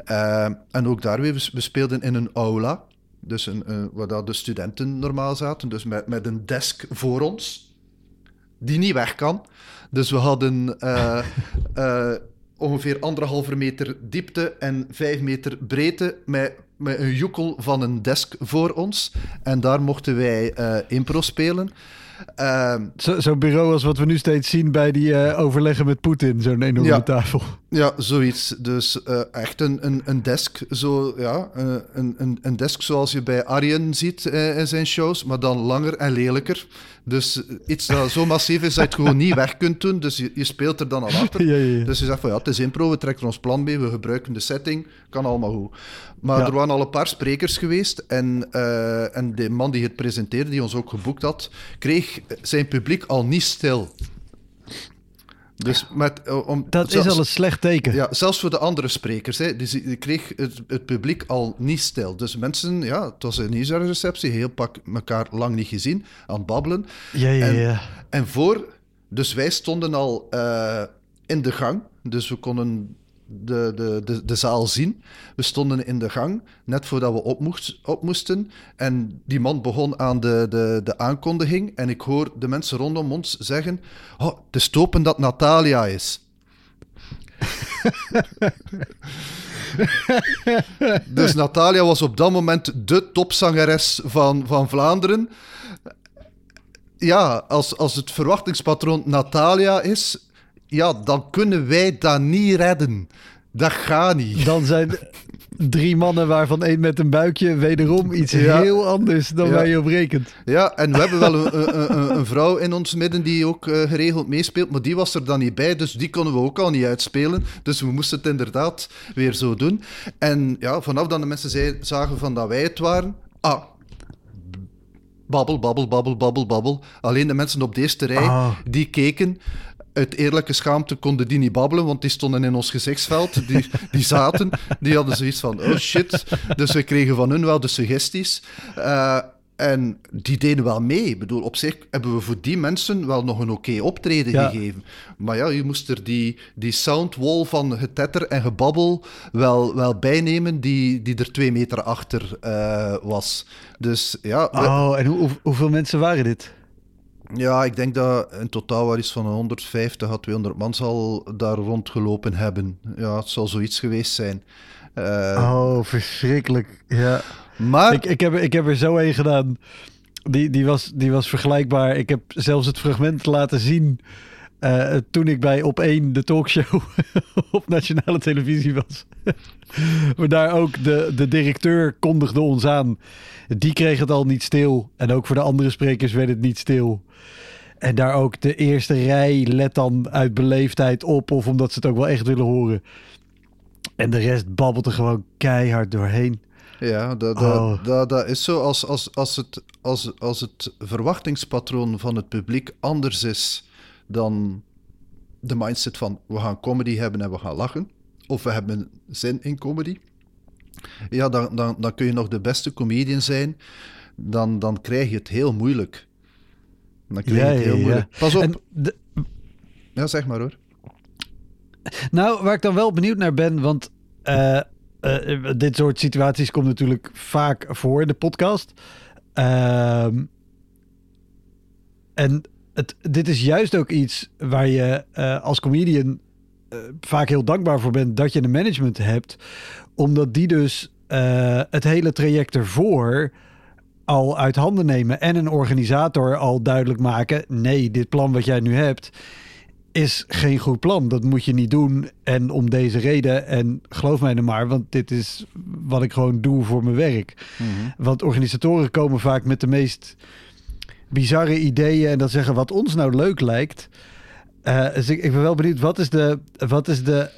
Eh, en ook daar weer, we- we speelden in een aula. Dus een, waar dat de studenten normaal zaten. Dus met, met een desk voor ons, die niet weg kan. Dus we hadden eh, eh, ongeveer anderhalve meter diepte en vijf meter breedte met, met een joekel van een desk voor ons. En daar mochten wij eh, impro spelen. Ehm, Zo- Zo'n bureau als wat we nu steeds zien bij die overleggen met Poetin. Zo'n enorme Ja. tafel. Ja, zoiets. Dus eh, echt een, een, een desk, zo, ja, eh, een, een, een desk zoals je bij Arjen ziet eh, in zijn shows, maar dan langer en lelijker. Dus iets dat zo massief is dat je het gewoon niet weg kunt doen. Dus je, je speelt er dan al achter. Ja, ja, ja. Dus je zegt van ja, het is impro, we trekken ons plan mee, we gebruiken de setting, kan allemaal goed. Maar er waren al een paar sprekers geweest en, en de man die het presenteerde, die ons ook geboekt had, kreeg zijn publiek al niet stil. Dus met, eh, om, Dat zelfs- is al een slecht teken. ja, zelfs voor de andere sprekers. Hè. Je kreeg het, het publiek al niet stil. Dus mensen, ja, het was een nieuwsreceptie, heel pak elkaar lang niet gezien, aan het babbelen. Ja, ja, En- ja. En voor, dus wij stonden al eh, in de gang, dus we konden de, de, de, de zaal zien. We stonden in de gang, net voordat we op, op moesten. En die man begon aan de, de, de aankondiging. En ik hoor de mensen rondom ons zeggen: Oh, het is dat Natalia is. dus Natalia was op dat moment de topzangeres van, van Vlaanderen ja, als, als het verwachtingspatroon Natalia is, ja, dan kunnen wij dat niet redden. Dat gaat niet. Dan zijn drie mannen waarvan één met een buikje wederom iets Ja. heel anders dan Ja. waar je op rekent. Ja, en we hebben wel een, een, een, een vrouw in ons midden die ook eh, geregeld meespeelt, maar die was er dan niet bij, dus die konden we ook al niet uitspelen. Dus we moesten het inderdaad weer zo doen. En ja, vanaf dat de mensen zei, zagen van dat wij het waren, ah, babbel, babbel, babbel, babbel, babbel. Alleen de mensen op de eerste rij, Ah. die keken. Uit eerlijke schaamte konden die niet babbelen, want die stonden in ons gezichtsveld. Die, die zaten, die hadden zoiets van, oh shit. Dus we kregen van hun wel de suggesties. Eh, en die deden wel mee. Ik bedoel, op zich hebben we voor die mensen wel nog een oké optreden Ja. gegeven. Maar ja, je moest er die, die soundwall van getetter en gebabbel wel, wel bijnemen, die, die er twee meter achter eh, was. Dus ja, we- Oh, en hoe- hoeveel mensen waren dit? Ja, ik denk dat in totaal wel iets van 150 à 200 man zal daar rondgelopen hebben. Ja, het zal zoiets geweest zijn. Eh, Oh, verschrikkelijk. Ja. maar Ik, ik, heb, er- ik heb er zo een gedaan. Die, die, was, die was vergelijkbaar. Ik heb zelfs het fragment laten zien. Eh, toen ik bij Op 1 de talkshow op nationale televisie was. maar daar ook de, de directeur kondigde ons aan. Die kreeg het al niet stil. En ook voor de andere sprekers werd het niet stil. En daar ook de eerste rij let dan uit beleefdheid op. Of omdat ze het ook wel echt willen horen. En de rest babbelt er gewoon keihard doorheen. Ja, dat, dat, Oh. dat, dat is zo. Als, als, als, het, als, als het verwachtingspatroon van het publiek anders is dan de mindset van we gaan comedy hebben en we gaan lachen, of we hebben zin in comedy, ja, dan, dan, dan kun je nog de beste comedian zijn, dan, dan krijg je het heel moeilijk. Dan krijg je Ja, het ja, heel ja. moeilijk. Pas op. De- Ja, zeg maar hoor. nou, waar ik dan wel benieuwd naar ben, want eh, eh, dit soort situaties komt natuurlijk vaak voor in de podcast. Ehm, en het, dit is juist ook iets waar je eh, als comedian eh, vaak heel dankbaar voor bent dat je een management hebt. Omdat die dus eh, het hele traject ervoor al uit handen nemen. En een organisator al duidelijk maken: nee, dit plan wat jij nu hebt is geen goed plan. Dat moet je niet doen. En om deze reden. En geloof mij nou maar, want dit is wat ik gewoon doe voor mijn werk. Want organisatoren komen vaak met de meest bizarre ideeën en dat zeggen wat ons nou leuk lijkt. Eh, dus ik, ik ben wel benieuwd, wat is de, wat is de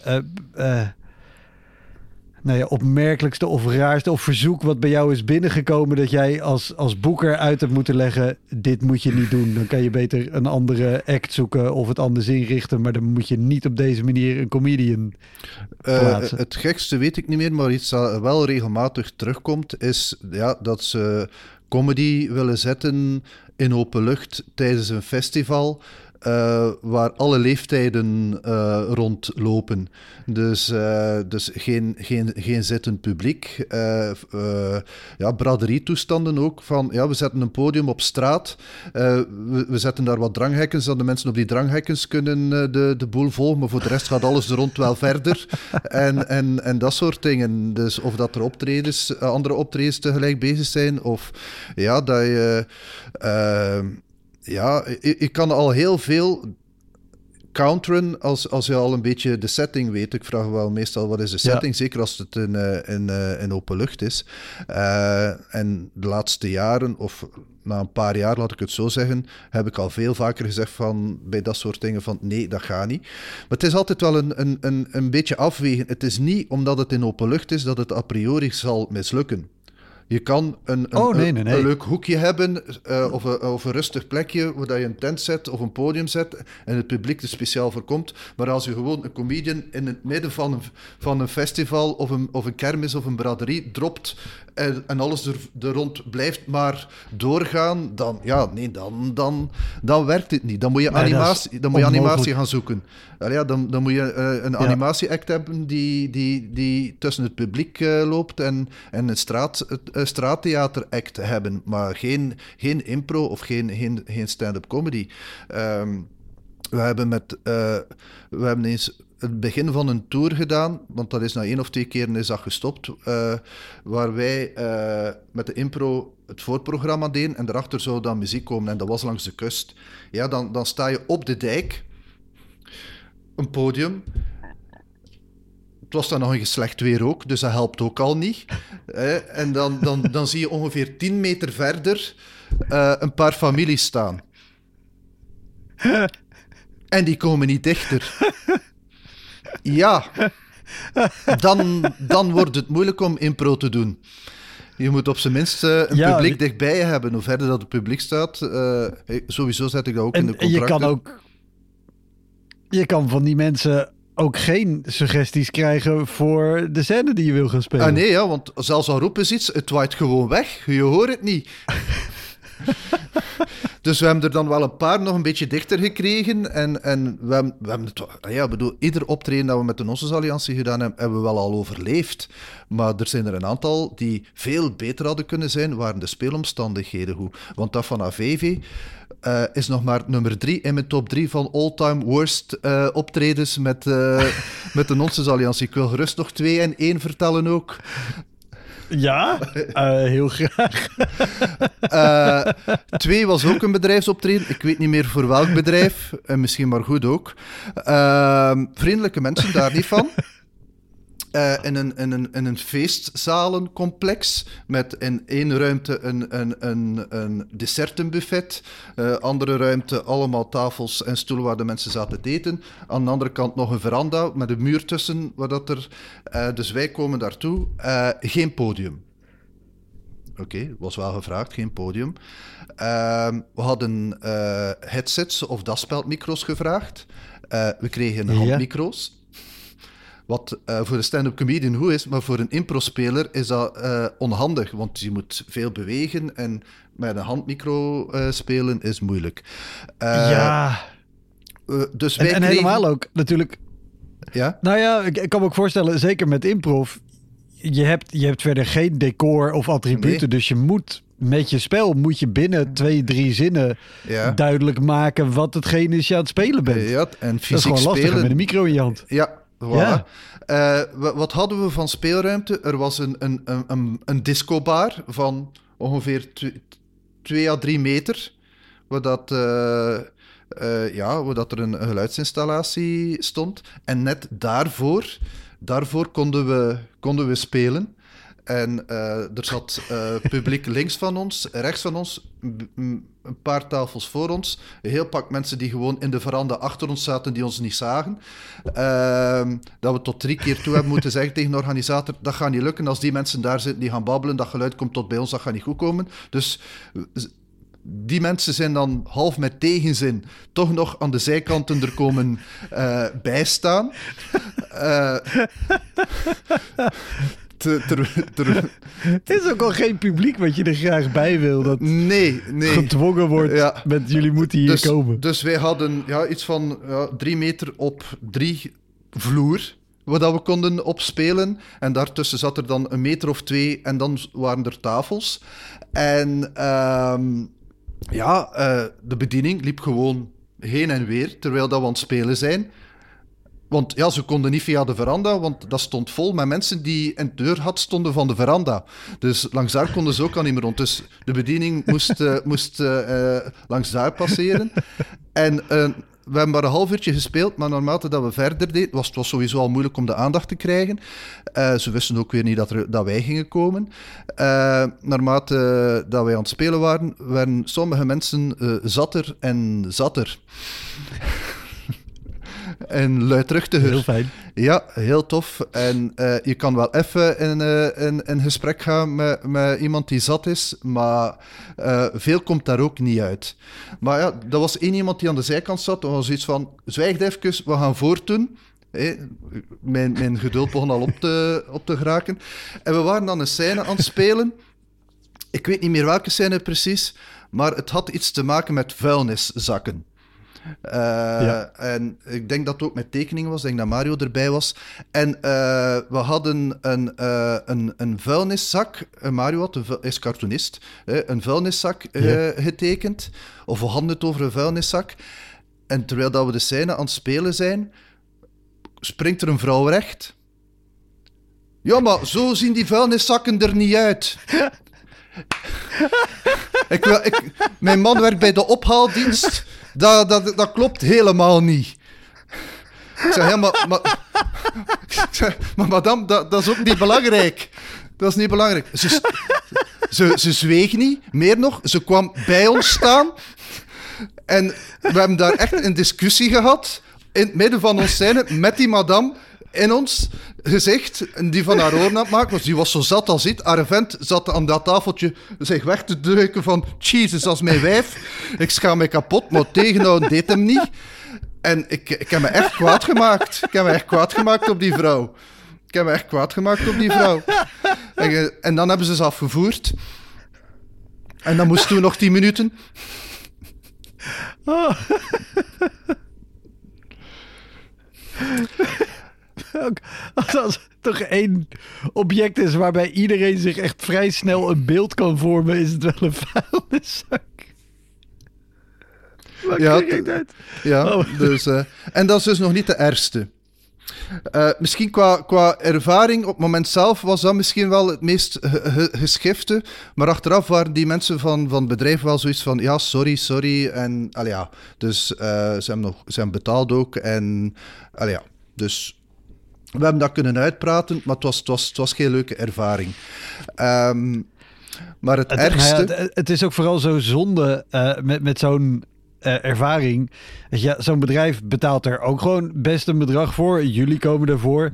eh, nou ja, opmerkelijkste of raarste of verzoek wat bij jou is binnengekomen dat jij als, als boeker uit hebt moeten leggen, dit moet je niet doen. Dan kan je beter een andere act zoeken of het anders inrichten, maar dan moet je niet op deze manier een comedian plaatsen. het gekste weet ik niet meer, maar iets dat wel regelmatig terugkomt, is ja, dat ze comedy willen zetten in open lucht tijdens een festival. Eh, waar alle leeftijden eh, rondlopen. Dus, eh, dus geen, geen, geen zittend publiek. ja, braderie-toestanden ook. Van, ja, we zetten een podium op straat. we, we zetten daar wat dranghekken, zodat de mensen op die dranghekkens kunnen de, de boel volgen. Maar voor de rest gaat alles er rond wel verder. En, en, en dat soort dingen. Dus of dat er optredens, andere optredens tegelijk bezig zijn. Of ja, dat je... eh, ja, ik, ik kan al heel veel counteren als, als je al een beetje de setting weet. Ik vraag wel meestal wat is de Ja. setting, zeker als het in, eh, in, eh, in open lucht is. Eh, en de laatste jaren, of na een paar jaar, laat ik het zo zeggen, heb ik al veel vaker gezegd van, bij dat soort dingen van nee, dat gaat niet. Maar het is altijd wel een, een, een, een beetje afwegen. Het is niet omdat het in open lucht is dat het a priori zal mislukken. Je kan een, een, Oh, nee, een- nee, nee. een leuk hoekje hebben eh, of, een, of een rustig plekje waar dat je een tent zet of een podium zet en het publiek er speciaal voor komt. Maar als je gewoon een comedian in het midden van een, van een festival of een, of een kermis of een braderie dropt en, en alles er, er rond blijft maar doorgaan, dan, ja, nee, dan, dan, dan werkt het niet. Dan moet je animatie, dan moet je animatie gaan zoeken. Ja, dan, dan moet je eh, een animatie-act hebben die, die, die tussen het publiek eh, loopt en, en een, straat, een straattheater-act hebben, maar geen, geen impro of geen, geen, geen stand-up comedy. Ehm, we hebben, met, eh, we hebben eens het begin van een tour gedaan, want dat is na één of twee keren is dat gestopt, waar wij met de impro het voorprogramma deden en daarachter zou dan muziek komen en dat was langs de kust. Ja, dan, dan sta je op de dijk, een podium. Het was dan nog een slecht weer ook, dus dat helpt ook al niet. en dan, dan, dan zie je ongeveer 10 meter verder eh, een paar families staan. En die komen niet dichter. Ja, dan, dan wordt het moeilijk om impro te doen. Je moet op zijn minst eh, een Ja, publiek dichtbij je hebben. Hoe verder dat het publiek staat, eh, sowieso zet ik dat ook in de En, en je contracten. kan ook. Je kan van die mensen ook geen suggesties krijgen voor de scène die je wil gaan spelen. Ah nee, ja, want zelfs al roepen ze iets, het waait gewoon weg. Je hoort het niet. dus we hebben er dan wel een paar nog een beetje dichter gekregen. En, en we hebben, het... ah Ja, bedoel, ieder optreden dat we met de Nossos Alliantie gedaan hebben, hebben we wel al overleefd. Maar er zijn er een aantal die veel beter hadden kunnen zijn, waren de speelomstandigheden goed. Want dat van AVV eh, is nog maar nummer drie in mijn top drie van all-time worst eh, optredens met, eh, met de Nossos Alliantie. Ik wil gerust nog twee en één vertellen ook. Ja, eh, heel graag. Eh, twee was ook een bedrijfsoptreden. Ik weet niet meer voor welk bedrijf. En misschien maar goed ook. Vriendelijke mensen, daar niet van. Eh, in, een, in, een, in een feestzalencomplex met in één ruimte een, een, een, een dessertenbuffet. Eh, andere ruimte allemaal tafels en stoelen waar de mensen zaten te eten. Aan de andere kant nog een veranda met een muur tussen. Waar dat er, eh, dus wij komen daartoe. Geen podium. Oké, was wel gevraagd, geen podium. Ehm, we hadden headsets of daspeldmicro's gevraagd. We kregen Ja. Wat eh, voor een stand-up comedian goed is, maar voor een impro-speler is dat eh, onhandig. Want je moet veel bewegen en met een handmicro eh, spelen is moeilijk. Ja, dus en, wij en kregen- helemaal ook natuurlijk. Ja? Nou ja, ik, ik kan me ook voorstellen, zeker met improv, je hebt, je hebt verder geen decor of attributen, Nee. dus je moet met je spel moet je binnen twee, drie zinnen Ja. duidelijk maken wat hetgene is je aan het spelen bent. Ja, en dat is fysiek gewoon lastig spelen. met een micro in je hand. Ja, Ja. Eh, wa- wat hadden we van speelruimte? Er was een, een, een, een, een discobar van ongeveer 2 à 3 meter. Waar, dat, eh, eh, ja, waar dat er een, een geluidsinstallatie stond. En net daarvoor, daarvoor konden, we, konden we spelen. En eh, er zat eh, publiek links van ons, rechts van ons, een paar tafels voor ons. Een heel pak mensen die gewoon in de veranda achter ons zaten, die ons niet zagen. Ehm, dat we tot drie keer toe hebben moeten zeggen tegen de organisator, dat gaat niet lukken. Als die mensen daar zitten, die gaan babbelen, dat geluid komt tot bij ons, dat gaat niet goed komen. Dus die mensen zijn dan half met tegenzin toch nog aan de zijkanten er komen eh, bijstaan. Eh, ter- ter- ter- Het is ook al geen publiek wat je er graag bij wil, dat nee, nee. gedwongen wordt Ja. met jullie moeten hier dus, komen. Dus wij hadden ja, iets van ja, drie meter op drie vloer, waar dat we konden opspelen. En daartussen zat er dan een meter of twee en dan waren er tafels. En ehm, ja, eh, de bediening liep gewoon heen en weer, terwijl dat we aan het spelen zijn. Want ja, ze konden niet via de veranda, want dat stond vol met mensen die de deur had stonden van de veranda. Dus langs daar konden ze ook al niet meer rond. Dus de bediening moest, eh, moest eh, eh, langs daar passeren. En we hebben maar een half uurtje gespeeld, maar naarmate dat we verder deden, was het was sowieso al moeilijk om de aandacht te krijgen. Ze wisten ook weer niet dat, er, dat wij gingen komen. Naarmate dat wij aan het spelen waren, werden sommige mensen zatter en zatter. En luidruchtiger. Heel fijn. Ja, heel tof. En eh, je kan wel even in, in, in gesprek gaan met, met iemand die zat is, maar eh, veel komt daar ook niet uit. Maar ja, er was één iemand die aan de zijkant zat, er was iets van, zwijg even, we gaan voortdoen. Hé, mijn, mijn geduld begon al op te, op te geraken. En we waren dan een scène aan het spelen. Ik weet niet meer welke scène precies, maar het had iets te maken met vuilniszakken. Eh, Ja. En ik denk dat het ook met tekeningen was. Ik denk dat Mario erbij was. En eh, we hadden een, eh, een, een vuilniszak. Mario had een, is cartoonist. een vuilniszak Ja. getekend. Of we hadden het over een vuilniszak. En terwijl dat we de scène aan het spelen zijn, springt er een vrouw recht. Ja, maar zo zien die vuilniszakken er niet uit. ik, wil- ik, mijn man werkt bij de ophaaldienst. Dat, dat, dat klopt helemaal niet. Ik zeg, ja, maar, maar, madame, dat, dat is ook niet belangrijk. Dat is niet belangrijk. Ze, ze, ze zweeg niet, meer nog. Ze kwam bij ons staan. En we hebben daar echt een discussie gehad. In het midden van ons scène met die madame in ons gezicht. Die van haar oren maken was. Die was zo zat als iets. Haar vent zat aan dat tafeltje zich weg te drukken van... Jezus, als mijn wijf. Ik schaam mij kapot, maar tegenhouden deed hem niet. En ik, ik heb me echt kwaad gemaakt. Ik heb me echt kwaad gemaakt op die vrouw. Ik heb me echt kwaad gemaakt op die vrouw. En, en dan hebben ze ze afgevoerd. En dan moesten we nog tien minuten. Ook als, als er toch één object is waarbij iedereen zich echt vrij snel een beeld kan vormen, is het wel een vuilniszak. Waar Ja, ik uit? Ja, Oh. dus, eh, en dat is dus nog niet de ergste. Eh, misschien qua, qua ervaring op het moment zelf was dat misschien wel het meest ge- ge- geschifte. Maar achteraf waren die mensen van, van het bedrijf wel zoiets van: ja, sorry, sorry. En ja, dus eh, ze, hebben nog, ze hebben betaald ook. En ja, dus we hebben dat kunnen uitpraten, maar het was, het was, het was geen leuke ervaring. Ehm, maar het, Het, nou ja, ergste. het, het is ook vooral zo zonde eh, met, met zo'n eh, ervaring. Je, Zo'n bedrijf betaalt er ook gewoon best een bedrag voor. Jullie komen ervoor.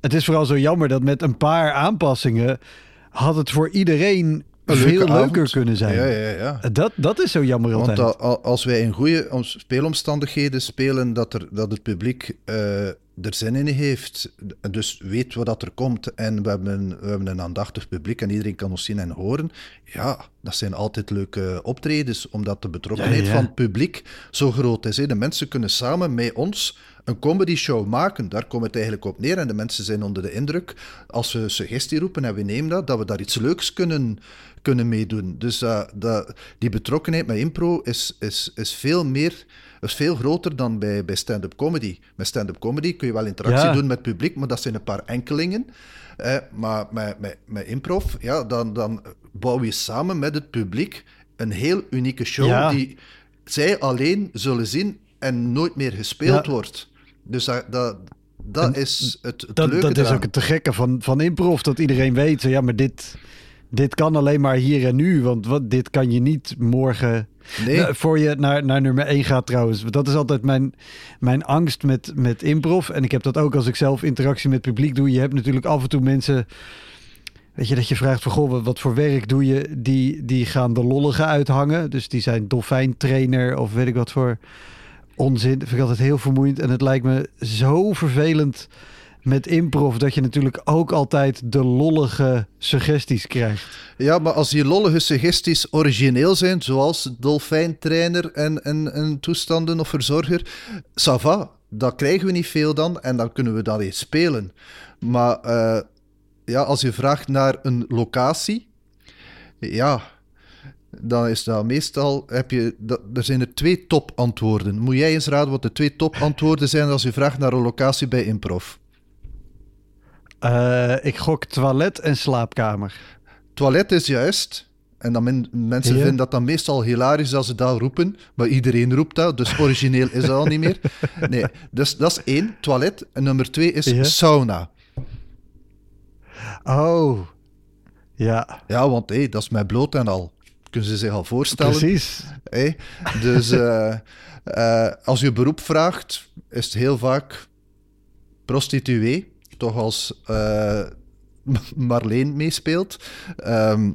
Het is vooral zo jammer dat met een paar aanpassingen had het voor iedereen Een veel leuke leuker avond. kunnen zijn. Ja, ja, ja. Dat, dat is zo jammer altijd. Want als wij in goede om- speelomstandigheden spelen, dat, er, dat het publiek eh, er zin in heeft, dus weet wat dat er komt en we hebben, we hebben een aandachtig publiek en iedereen kan ons zien en horen, ja, dat zijn altijd leuke optredens, omdat de betrokkenheid Ja, ja. van het publiek zo groot is. Hè. De mensen kunnen samen met ons een comedy show maken. Daar komt het eigenlijk op neer. En de mensen zijn onder de indruk, als we suggestie roepen en we nemen dat, dat we daar iets leuks kunnen, kunnen meedoen. Dus eh, dat, die betrokkenheid met impro is, is, is veel meer... is veel groter dan bij, bij stand-up comedy. Met stand-up comedy kun je wel interactie Ja. doen met het publiek, maar dat zijn een paar enkelingen. Eh, maar met, met, met improv, ja, dan, dan bouw je samen met het publiek een heel unieke show Ja. die zij alleen zullen zien en nooit meer gespeeld Ja. wordt. Dus dat, dat, dat is het, het Dat, leuke dat is ook het te gekke van, van improv, dat iedereen weet, ja, maar dit, dit kan alleen maar hier en nu, want wat, dit kan je niet morgen... Nee. Nou, voor je naar, naar nummer 1 gaat trouwens. Want Dat is altijd mijn, mijn angst met, met improv. En ik heb dat ook als ik zelf interactie met het publiek doe. Je hebt natuurlijk af en toe mensen... Weet je, dat je vraagt van, goh, wat, wat voor werk doe je? Die, die gaan de lollige uithangen. Dus die zijn dolfijntrainer of weet ik wat voor onzin. Dat vind ik altijd heel vermoeiend. En het lijkt me zo vervelend met improv... dat je natuurlijk ook altijd de lollige suggesties krijgt. Ja, maar als die lollige suggesties origineel zijn, zoals dolfijntrainer en, en, en toestanden of verzorger, ça va, dat krijgen we niet veel dan en dan kunnen we dat eens spelen. Maar eh, ja, als je vraagt naar een locatie, ja, dan is dat meestal, heb je, er zijn er twee topantwoorden. Moet jij eens raden wat de twee topantwoorden zijn als je vraagt naar een locatie bij improv? Eh, ik gok toilet en slaapkamer. Toilet is juist. En dan men- mensen vinden dat dan meestal hilarisch als ze dat roepen. Maar iedereen roept dat, dus origineel is dat al niet meer. Nee, dus dat is één, toilet. En nummer twee is sauna. Oh, ja, Ja, want hé, dat is met bloot en al. Kunnen ze zich al voorstellen. precies. Hé? Dus eh, eh, als je beroep vraagt, is het heel vaak prostituee. Toch als eh, Marleen meespeelt. Ehm,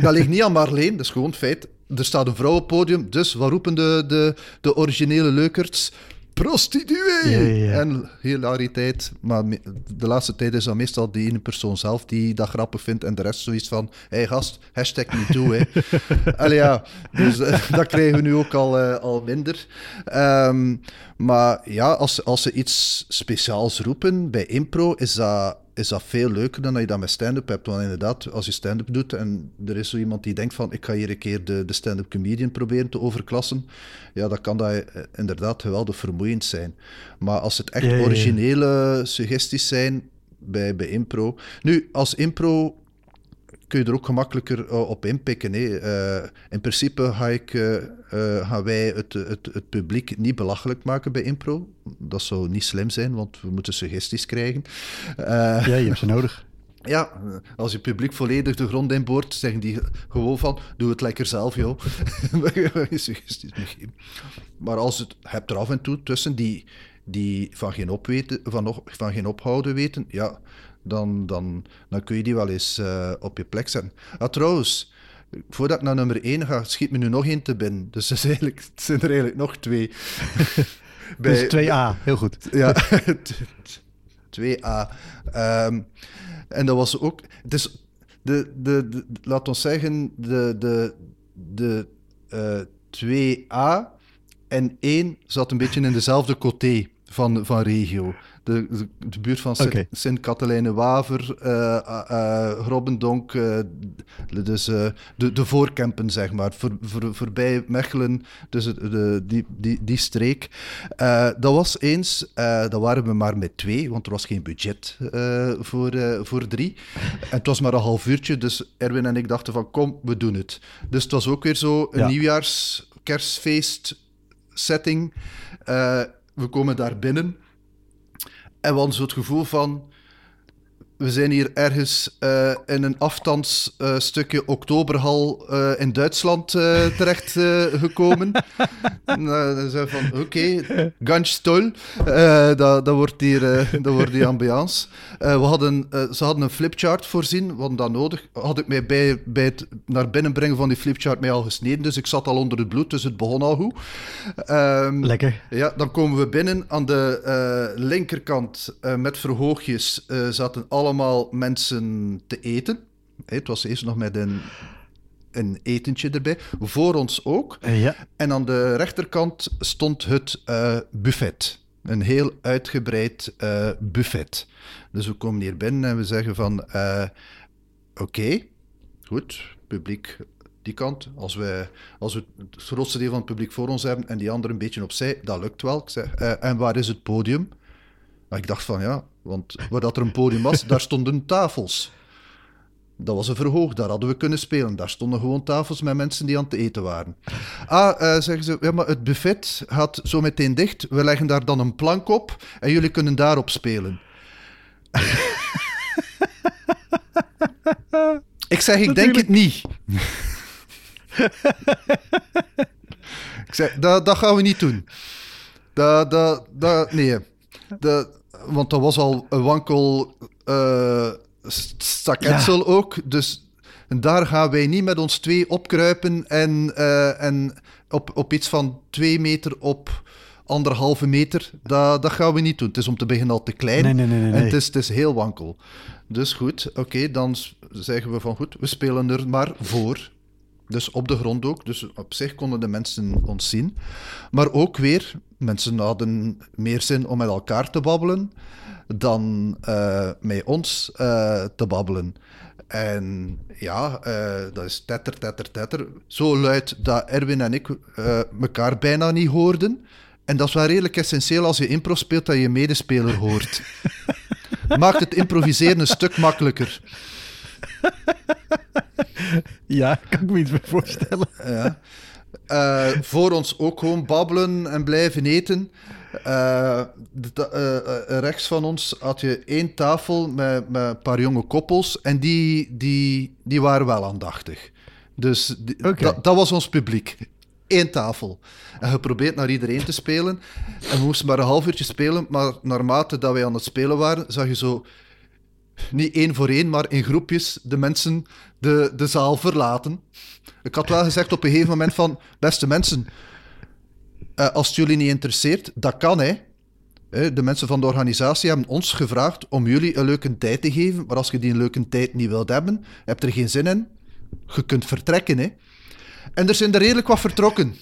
dat ligt niet aan Marleen, dat is gewoon feit. Er staat een vrouw op het podium, dus wat roepen de, de, de originele leukerts? Prostituee! Ja, ja, ja. En hilariteit. Maar de laatste tijd is dat meestal die ene persoon zelf die dat grappig vindt en de rest zoiets van hé hey, gast, hashtag niet toe. hè. Allee, ja, dus eh, dat krijgen we nu ook al, eh, al minder. Ehm, maar ja, als, als ze iets speciaals roepen bij impro, is dat, is dat veel leuker dan dat je dat met stand-up hebt. Want inderdaad, als je stand-up doet en er is zo iemand die denkt van ik ga hier een keer de, de stand-up comedian proberen te overklassen, ja, dan kan dat eh, inderdaad geweldig vermoeiend zijn. Maar als het echt Ja, ja, ja. originele suggesties zijn bij, bij impro... Nu, als impro kun je er ook gemakkelijker eh, op inpikken. Hè. Eh, in principe ga ik, eh, gaan wij het, het, het publiek niet belachelijk maken bij impro. Dat zou niet slim zijn, want we moeten suggesties krijgen. Ja, je hebt ze nodig. ja, als je publiek volledig de grond inboort, zeggen die gewoon van, doe het lekker zelf, joh. Je suggesties meegeven. Maar als het hebt er af en toe tussen die, die van, geen opweten, van, nog- van geen ophouden weten, ja, dan, dan, dan kun je die wel eens eh, op je plek zetten. Ah, trouwens, voordat ik naar nummer 1 ga, schiet me nu nog één te binnen. Dus het, eigenlijk, het zijn er eigenlijk nog twee. Dus 2A, heel goed. Ja, 2A. Ehm, en dat was ook. Het is de, de, de, laat ons zeggen, de, de, de eh 2A en 1 zat een beetje in dezelfde coté van, van regio. De, de, de buurt van. Sint-Katelijne-Waver, eh eh, eh, Robbendonk, dus de, de voorkempen, zeg maar, voor, voor, voorbij Mechelen, dus de, die, die, die streek. Dat was eens, dat waren we maar met twee, want er was geen budget voor, voor drie. En het was maar een half uurtje, dus Erwin en ik dachten van, kom, we doen het. Dus het was ook weer zo een Ja. nieuwjaars kerstfeest setting. We komen daar binnen en we hadden het gevoel van... We zijn hier ergens uh, in een afstandsstukje uh, Oktoberhal uh, in Duitsland terecht gekomen. dan zijn van, oké, okay, ganz toll. dat, dat, wordt hier, dat wordt die ambiance. we hadden, ze hadden een flipchart voorzien, hadden dat nodig. Had ik mij bij, bij het naar binnen brengen van die flipchart mij al gesneden, dus ik zat al onder het bloed, dus het begon al goed. Um, Lekker. Ja, dan komen we binnen. Aan de linkerkant met verhoogjes zaten allemaal mensen te eten. Het was eerst nog met een, een etentje erbij. Voor ons ook. Ja. En aan de rechterkant stond het uh, buffet. Een heel uitgebreid uh, buffet. Dus we komen hier binnen en we zeggen van... Uh, Oké, goed, publiek die kant. Als we, als we het grootste deel van het publiek voor ons hebben en die andere een beetje opzij, dat lukt wel. Ik zeg, en waar is het podium? Maar ik dacht van ja, want waar dat er een podium was, daar stonden tafels. Dat was een verhoog, daar hadden we kunnen spelen. Daar stonden gewoon tafels met mensen die aan het eten waren. Ah, uh, zeggen ze, ja, maar het buffet gaat zo meteen dicht. We leggen daar dan een plank op en jullie kunnen daarop spelen. ik zeg, ik denk het niet. ik zeg, dat, gaan we niet doen. Dat, dat, dat, nee. Dat, want dat was al een wankel uh, staketsel ook. Dus daar gaan wij niet met ons twee opkruipen en, uh, en op, op iets van twee meter op anderhalve meter. Dat, dat gaan we niet doen. Het is om te beginnen al te klein. Nee, nee, nee, nee. En het is, het is heel wankel. Dus goed, oké, dan zeggen we van goed, we spelen er maar voor. Dus op de grond ook. Dus op zich konden de mensen ons zien. Maar ook weer, mensen hadden meer zin om met elkaar te babbelen dan uh, met ons uh, te babbelen. En ja, uh, dat is tetter, tetter, tetter. Zo luid dat Erwin en ik elkaar bijna niet hoorden. En dat is wel redelijk essentieel als je impro speelt dat je medespeler hoort. Maakt het improviseren een stuk makkelijker. ja, kan ik me iets voorstellen. ja. Uh, voor ons ook gewoon babbelen en blijven eten. Uh, rechts van ons had je één tafel met, met, een paar jonge koppels en die, die, die waren wel aandachtig. Dus dat, dat was ons publiek. Eén tafel. En geprobeerd naar iedereen te spelen. En we moesten maar een half uurtje spelen, maar naarmate dat wij aan het spelen waren, zag je zo niet één voor één, maar in groepjes de mensen de, de zaal verlaten. Ik had wel gezegd op een gegeven moment van, beste mensen, uh, als het jullie niet interesseert, dat kan hè. De mensen van de organisatie hebben ons gevraagd om jullie een leuke tijd te geven, maar als je die een leuke tijd niet wilt hebben, heb er geen zin in, je kunt vertrekken hè. En er zijn er redelijk wat vertrokken.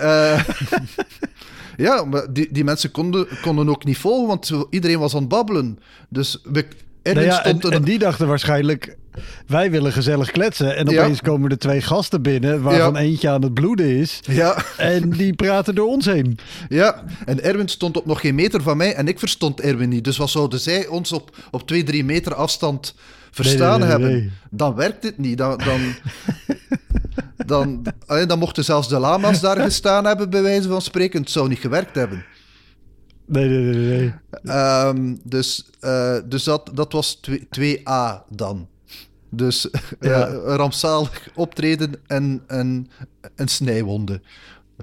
uh, Ja, maar die, die mensen konden, konden ook niet volgen, want iedereen was aan het babbelen. Dus we, nou ja, en, en, die dachten waarschijnlijk, wij willen gezellig kletsen. En opeens komen er twee gasten binnen, waarvan eentje aan het bloeden is. Ja. En die praten door ons heen. Ja, en Erwin stond op nog geen meter van mij en ik verstond Erwin niet. Dus wat zouden zij ons op, op twee, drie meter afstand verstaan hebben? Dan werkt het niet. Dan, dan, dan, dan mochten zelfs de lama's daar gestaan hebben, bij wijze van spreken. Het zou niet gewerkt hebben. Nee, nee, nee. nee. Um, dus uh, dus dat, dat was 2A dan. Dus ja. uh, rampzalig optreden en, en, en snijwonden.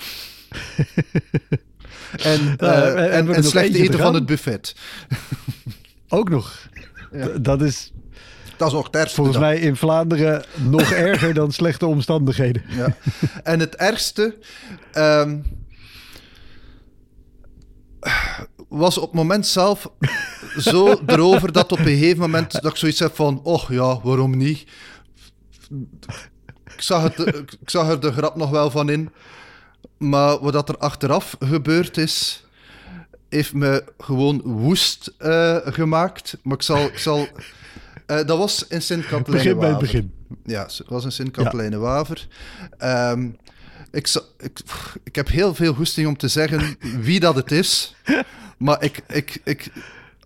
en, uh, en, en, en slecht eten van het buffet. Ook nog. Ja. Dat is dat is ook het ergste. Volgens mij in Vlaanderen nog erger dan slechte omstandigheden. Ja. En het ergste um, was op het moment zelf zo erover dat op een gegeven moment dat ik zoiets heb van, oh ja, waarom niet? Ik zag, het, ik zag er de grap nog wel van in. Maar wat er achteraf gebeurd is, heeft me gewoon woest uh, gemaakt. Maar ik zal, ik zal uh, dat was in Sint-Katelijne Begin bij het begin. Ja, het was in Sint-Katelijne Waver. Um, ik, ik, ik heb heel veel goesting om te zeggen wie dat het is. Maar ik, ik, ik,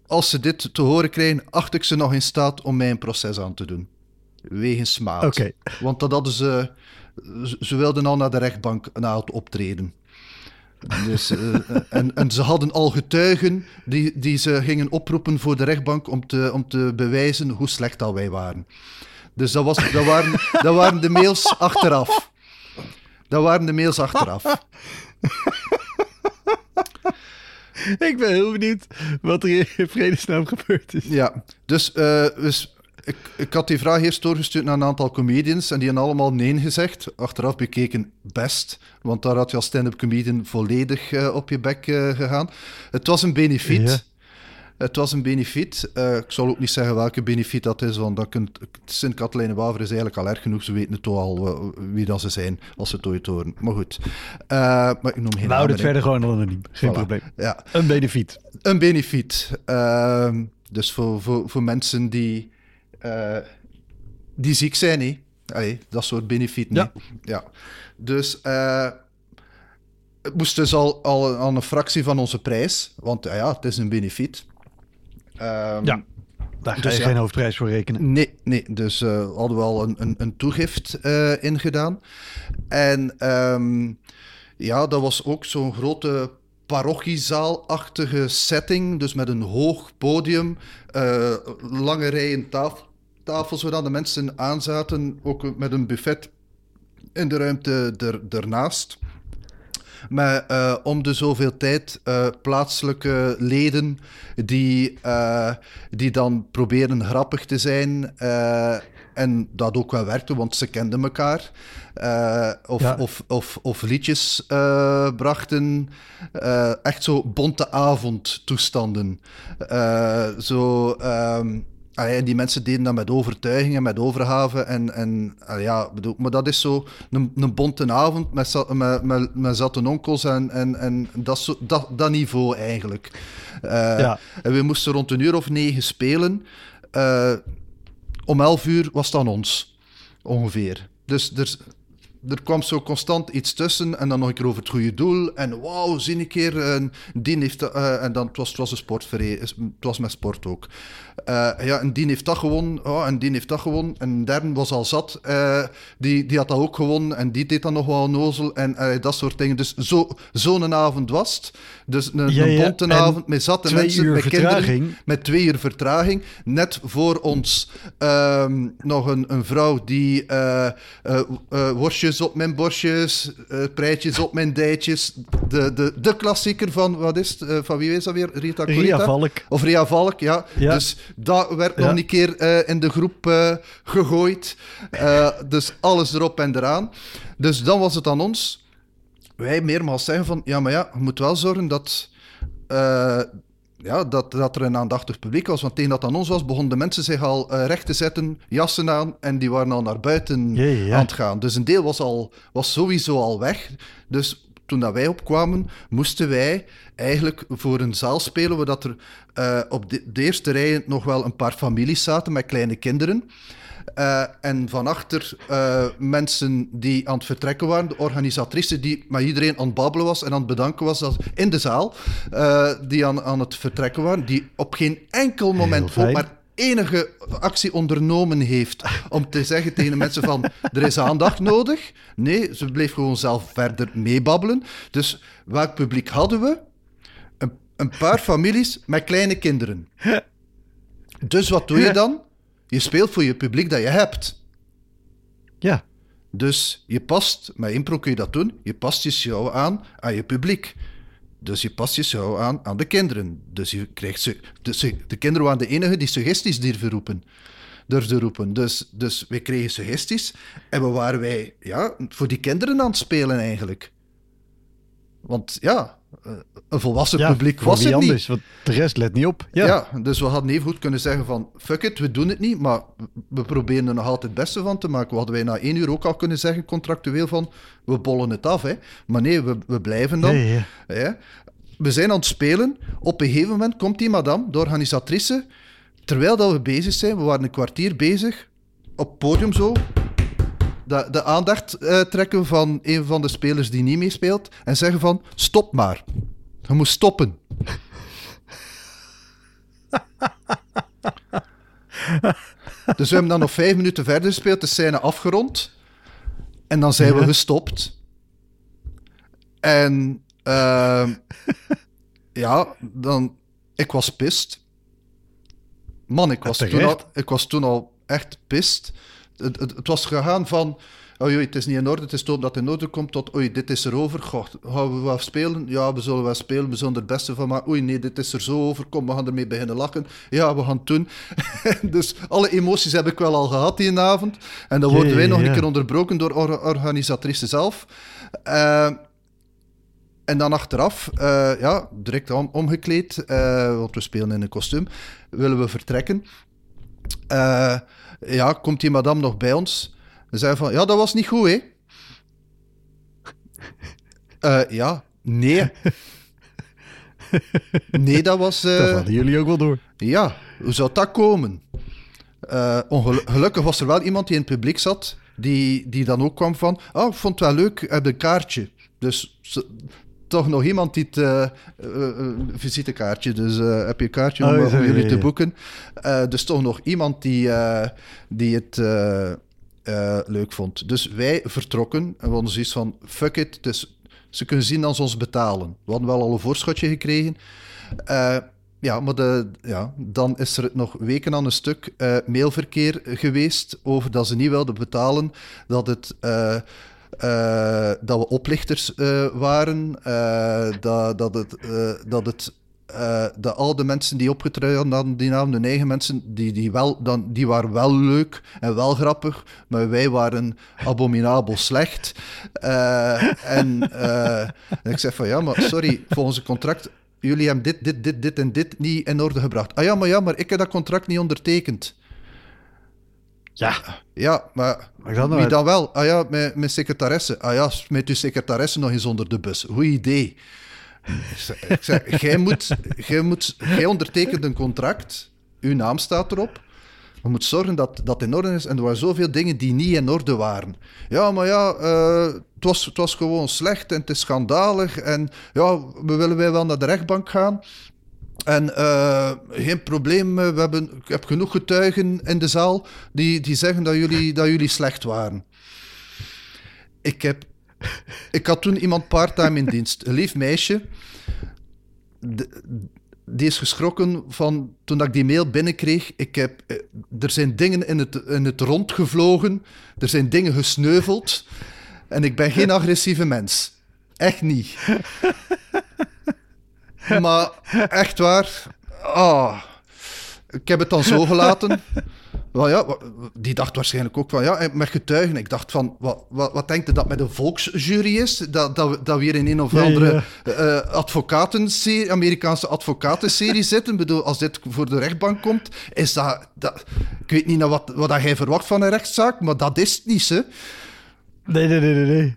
als ze dit te horen krijgen, acht ik ze nog in staat om mij een proces aan te doen. Wegens smaad. Okay. Want dat hadden ze... Ze wilden al naar de rechtbank na het optreden. Dus, eh, en, en ze hadden al getuigen die, die ze gingen oproepen voor de rechtbank om te, om te bewijzen hoe slecht dat wij waren. Dus dat, was, dat, waren, dat waren de mails achteraf. Dat waren de mails achteraf. Ik ben heel benieuwd wat er in vredesnaam gebeurd is. Ja, dus, eh, dus ik, ik had die vraag eerst doorgestuurd naar een aantal comedians en die hebben allemaal nee gezegd. Achteraf bekeken best, want daar had je als stand-up comedian volledig eh, op je bek eh, gegaan. Het was een benefiet. Ja. Het was een benefiet. Eh, ik zal ook niet zeggen welke benefiet dat is, want dat kunt, Sint-Katelijne-Waver is eigenlijk al erg genoeg. Ze weten het toch al wie dat ze zijn, als ze het ooit horen. Maar goed. Maar ik noem geen We houden het verder gewoon anoniem. Geen Voilà. probleem. Ja, Een benefiet. een benefiet. Ehm, dus voor, voor, voor mensen die, eh, die ziek zijn. Allee, dat soort benefiet. Ja. nee. ja. Dus eh, het moest dus al, al aan een fractie van onze prijs, want ja, ja, het is een benefiet. Ehm, Ja. Daar ga Dus je ja. geen hoofdprijs voor rekenen. Nee, nee. Dus eh, hadden we al een, een, een toegift eh ingedaan. En ehm, ja, dat was ook zo'n grote parochiezaalachtige setting. Dus met een hoog podium, eh, lange rijen taf tafels waar dan de mensen aanzaten. Ook met een buffet in de ruimte er, ernaast. Met eh, om de zoveel tijd eh, plaatselijke leden die, eh, die dan proberen grappig te zijn. en dat ook wel werkte, want ze kenden elkaar. Of, Ja. of, of, of liedjes brachten. Echt zo bonte avondtoestanden. Zo. ehm, Allee, die mensen deden dat met overtuiging en met overgave. En, en ja, bedoel, maar dat is zo een, een bonte avond met, met, met, met zatte onkels en, en, en dat, zo, dat, dat niveau eigenlijk. Eh, Ja. En we moesten rond een uur of negen spelen. Eh, om elf uur was het aan ons, ongeveer. Dus er, er kwam zo constant iets tussen en dan nog een keer over het goede doel. En wauw, zie een keer, en die heeft... eh, en dan, het was, het was een sportvereniging, het was met sport ook. Eh, ja, en die heeft dat gewonnen, oh, en die heeft dat gewonnen. En een derde was al zat, eh, die, die had dat ook gewonnen. En die deed dan nog wel een nozel en eh, dat soort dingen. Dus zo- zo'n avond was het. Dus een, Ja, bonte avond met zatte mensen, met vertraging. kinderen met twee uur vertraging. Net voor ons ehm, nog een, een vrouw die eh, op mijn borstjes, eh prijtjes op mijn dijtjes. De, de, de klassieker van, wat is het? Eh, van wie is dat weer? Rita Corita? Ria Valk. Of Ria Valk, ja. Ja. Dus dat werd Ja. nog een keer eh, in de groep gegooid. Dus alles erop en eraan. Dus dan was het aan ons. Wij meermaals zeggen van, ja, maar ja, je moet wel zorgen dat... ja, dat, dat er een aandachtig publiek was. Want tegen dat aan ons was, begonnen de mensen zich al eh, recht te zetten, jassen aan, en die waren al naar buiten ja, aan het gaan. Dus een deel was, al, was sowieso al weg. Dus toen dat wij opkwamen, moesten wij eigenlijk voor een zaal spelen, waar dat er eh, op de, de eerste rij nog wel een paar families zaten met kleine kinderen. Eh, en van achter eh, mensen die aan het vertrekken waren, de organisatrice die met iedereen aan het babbelen was en aan het bedanken was dat, in de zaal, eh, die aan, aan het vertrekken waren, die op geen enkel moment ook maar enige actie ondernomen heeft om te zeggen tegen de mensen van er is aandacht nodig. Nee, ze bleef gewoon zelf verder meebabbelen. Dus welk publiek hadden we? Een, een paar families met kleine kinderen. Dus wat doe je dan? Je speelt voor je publiek dat je hebt. Ja. Dus je past, met impro kun je dat doen, je past je show aan aan je publiek. Dus je past je show aan aan de kinderen. Dus je krijgt ze, dus de kinderen waren de enige die suggesties durven roepen. Durfden roepen. Dus, dus wij kregen suggesties en we waren wij ja, voor die kinderen aan het spelen eigenlijk. Want ja, eh, een volwassen ja, publiek was het niet. want de rest let niet op. Ja. Ja. dus we hadden even goed kunnen zeggen van fuck it, we doen het niet, maar we proberen er nog altijd het beste van te maken. We hadden wij na één uur ook al kunnen zeggen, contractueel, van we bollen het af. Hè. Maar nee, we, we blijven dan. Ja, ja, Hè. We zijn aan het spelen. Op een gegeven moment komt die madame, de organisatrice, terwijl dat we bezig zijn, we waren een kwartier bezig, op het podium zo, de, de aandacht eh, trekken van een van de spelers die niet meespeelt en zeggen van stop maar. Je moet stoppen. Dus we hebben dan nog vijf minuten verder gespeeld, de scène afgerond. En dan zijn we gestopt. En Ehm, ja, dan... Ik was pist. Man, ik was, toen al, ik was toen al echt pist. Het, het, het was gegaan van... Oh joh, het is niet in orde, het is toch dat het in orde komt, tot oei, dit is er over. Goh, gaan we wel spelen? Ja, we zullen wel spelen, we zullen er het beste van maken. Oei, nee, dit is er zo over, kom, we gaan ermee beginnen lachen. Ja, we gaan het doen. dus alle emoties heb ik wel al gehad die avond. En dan worden wij nog een keer onderbroken door or organisatrice zelf. Eh, en dan achteraf, eh, ja, direct om, omgekleed, eh, want we spelen in een kostuum, willen we vertrekken. Eh, ja, komt die madame nog bij ons? Ze zei van, ja, dat was niet goed, hè? Eh, ja, nee. Nee, dat was... eh, Dat hadden jullie ook wel door. ja, hoe zou dat komen? Ongelu- gelukkig was er wel iemand die in het publiek zat, die, die dan ook kwam van, oh, ik vond het wel leuk, heb een kaartje. Dus toch nog iemand die het, eh, eh, eh, visitekaartje, dus heb je een kaartje om, Oh, om ja, jullie ja, te boeken. Dus toch nog iemand die, die het leuk vond. Dus wij vertrokken en we hadden zoiets van, fuck it, dus ze kunnen zien als ze ons betalen. We hadden wel al een voorschotje gekregen. Ja, maar de, ja, dan is er nog weken aan een stuk mailverkeer geweest over dat ze niet wilden betalen, dat, het, eh, dat we oplichters eh, waren, eh, dat, dat het, dat het de mensen die opgetreden hadden die naam, de negen mensen, die, die, wel, dan, die waren wel leuk en wel grappig, maar wij waren abominabel slecht. En, en ik zeg van ja, maar sorry, volgens het contract, jullie hebben dit, dit, dit, dit en dit niet in orde gebracht. Ah ja, maar ja, maar ik heb dat contract niet ondertekend. Ja. Ja, maar dan wie uit. dan wel? Ah ja, mijn, mijn secretaresse. Ah ja, met uw secretaresse nog eens onder de bus. Goed idee. Ik zeg- jij, moet, jij, moet, jij ondertekent een contract, uw naam staat erop. Je moet zorgen dat dat in orde is. En er waren zoveel dingen die niet in orde waren. Ja, maar ja, eh, het, was, het was gewoon slecht en het is schandalig. En ja, we willen wij wel naar de rechtbank gaan. En eh, geen probleem, eh, we hebben, ik heb genoeg getuigen in de zaal die, die zeggen dat jullie, dat jullie slecht waren. Ik, heb, ik had toen iemand part-time in dienst, een lief meisje. De- die is geschrokken van toen dat ik die mail binnenkreeg. Ik heb, eh, er zijn dingen in het, in het rond gevlogen, er zijn dingen gesneuveld. En ik ben geen agressieve mens. Echt niet. Maar echt waar. Ah, ik heb het dan zo gelaten. Wel ja, die dacht waarschijnlijk ook van ja, met getuigen. Ik dacht van, wat, wat, wat denkt u dat met een volksjury is? Dat, dat, we- dat we hier in een of Ja, andere eh, advocatenserie, Amerikaanse advocatenserie zitten. Ik bedoel, als dit voor de rechtbank komt, is dat... dat ik weet niet naar wat, wat jij verwacht van een rechtszaak, maar dat is het niet, hè. Nee, nee, nee, nee. nee.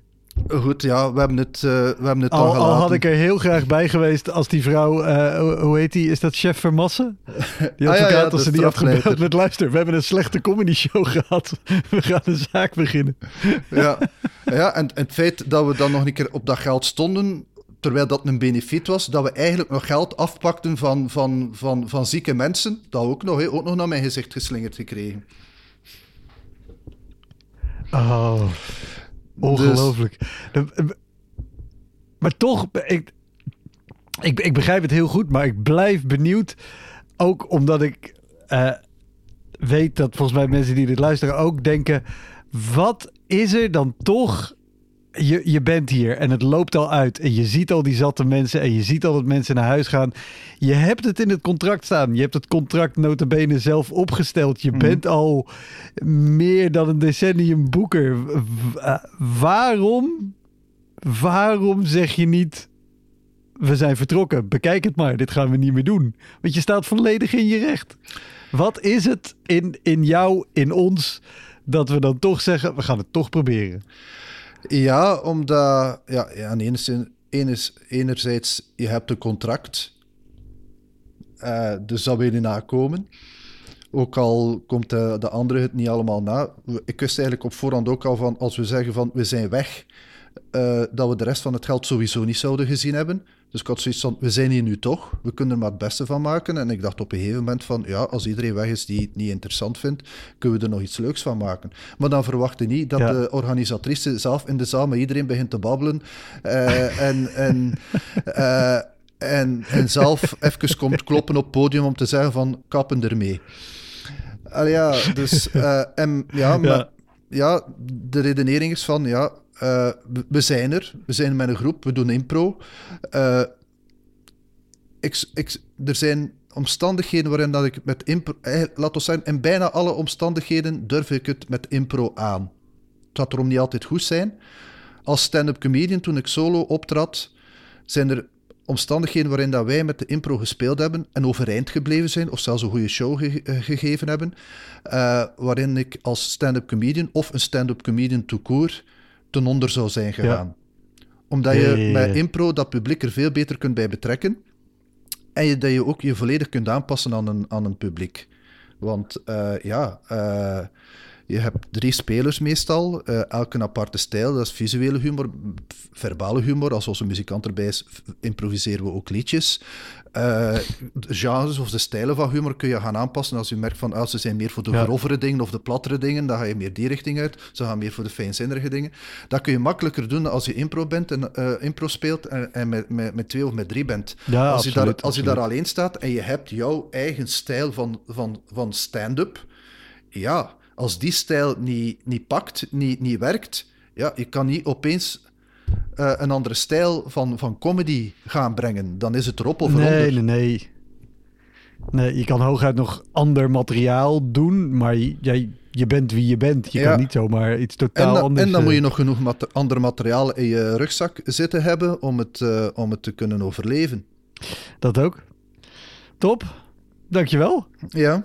Goed, ja, we hebben het, eh, we hebben het Al, al gelaten. had ik er heel graag bij geweest als die vrouw, eh, hoe- heet die? Is dat chef Vermassen? Die Ah, ja, als ze die met luister, we hebben een slechte comedy show gehad. We gaan een zaak beginnen. Ja, ja en, en het feit dat we dan nog een keer op dat geld stonden, terwijl dat een benefiet was, dat we eigenlijk nog geld afpakten van, van, van, van zieke mensen, dat ook nog, ook nog naar mijn gezicht geslingerd gekregen. Oh, ongelooflijk. De- Maar toch, ik, ik, ik begrijp het heel goed, maar ik blijf benieuwd. Ook omdat ik eh, weet dat volgens mij mensen die dit luisteren ook denken... Wat is er dan toch... Je, je bent hier en het loopt al uit. En je ziet al die zatte mensen. En je ziet al dat mensen naar huis gaan. Je hebt het in het contract staan. Je hebt het contract notabene zelf opgesteld. Je bent al meer dan een decennium boeker. Eh, waarom, waarom zeg je niet... We zijn vertrokken. Bekijk het maar. Dit gaan we niet meer doen. Want je staat volledig in je recht. Wat is het in, in jou, in ons, dat we dan toch zeggen... We gaan het toch proberen. Ja, omdat, ja, aan de ene zin, enerzijds, je hebt een contract, eh, dus dat wil je nakomen. Ook al komt de, de andere het niet allemaal na. Ik wist eigenlijk op voorhand ook al van, als we zeggen van, we zijn weg, eh, dat we de rest van het geld sowieso niet zouden gezien hebben. Dus ik had zoiets van, we zijn hier nu toch, we kunnen er maar het beste van maken. En ik dacht op een gegeven moment van, ja, als iedereen weg is die het niet interessant vindt, kunnen we er nog iets leuks van maken. Maar dan verwacht je niet dat Ja. de organisatrice zelf in de zaal met iedereen begint te babbelen. eh, en, en, eh, en, en zelf even komt kloppen op het podium om te zeggen van, kappen ermee. Allee, ja, dus, en, ja, maar, Ja. ja, de redenering is van, ja, eh, we- zijn er, we zijn met een groep, we doen impro. Eh, ik, ik, er zijn omstandigheden waarin dat ik met impro... eh, laat ons zeggen, in bijna alle omstandigheden durf ik het met impro aan. Het gaat erom niet altijd goed zijn. Als stand-up comedian, toen ik solo optrad, zijn er omstandigheden waarin dat wij met de impro gespeeld hebben en overeind gebleven zijn, of zelfs een goede show ge- gegeven hebben, waarin ik als stand-up comedian of een stand-up comedian court ten onder zou zijn gegaan. Omdat je ja, ja, met impro dat publiek er veel beter kunt bij betrekken en je, dat je ook je volledig kunt aanpassen aan een, aan een publiek. Want eh, ja, eh, je hebt drie spelers meestal, eh, elk een aparte stijl. Dat is visuele humor, verbale humor. Als onze muzikant erbij is, improviseren we ook liedjes. Eh, de genres of de stijlen van humor kun je gaan aanpassen als je merkt van ah, ze zijn meer voor de Ja. grovere dingen of de plattere dingen, dan ga je meer die richting uit. Ze gaan meer voor de fijnzinnige dingen. Dat kun je makkelijker doen als je impro bent en eh, impro speelt en, en met, met, met twee of met drie bent. Ja, als, je daar, absoluut, als je daar alleen staat en je hebt jouw eigen stijl van, van, van stand-up, ja, als die stijl niet, niet pakt, niet, niet werkt, ja, je kan niet opeens eh, een andere stijl van, van comedy gaan brengen. Dan is het erop of eronder. Nee, nee, nee. Nee, je kan hooguit nog ander materiaal doen, maar jij, je bent wie je bent. Je Ja. kan niet zomaar iets En, totaal dan- anders... en dan eh, moet je nog genoeg mat- ander materiaal in je rugzak zitten hebben om het, eh, om het te kunnen overleven. Dat ook. Top. Dankjewel. Ja.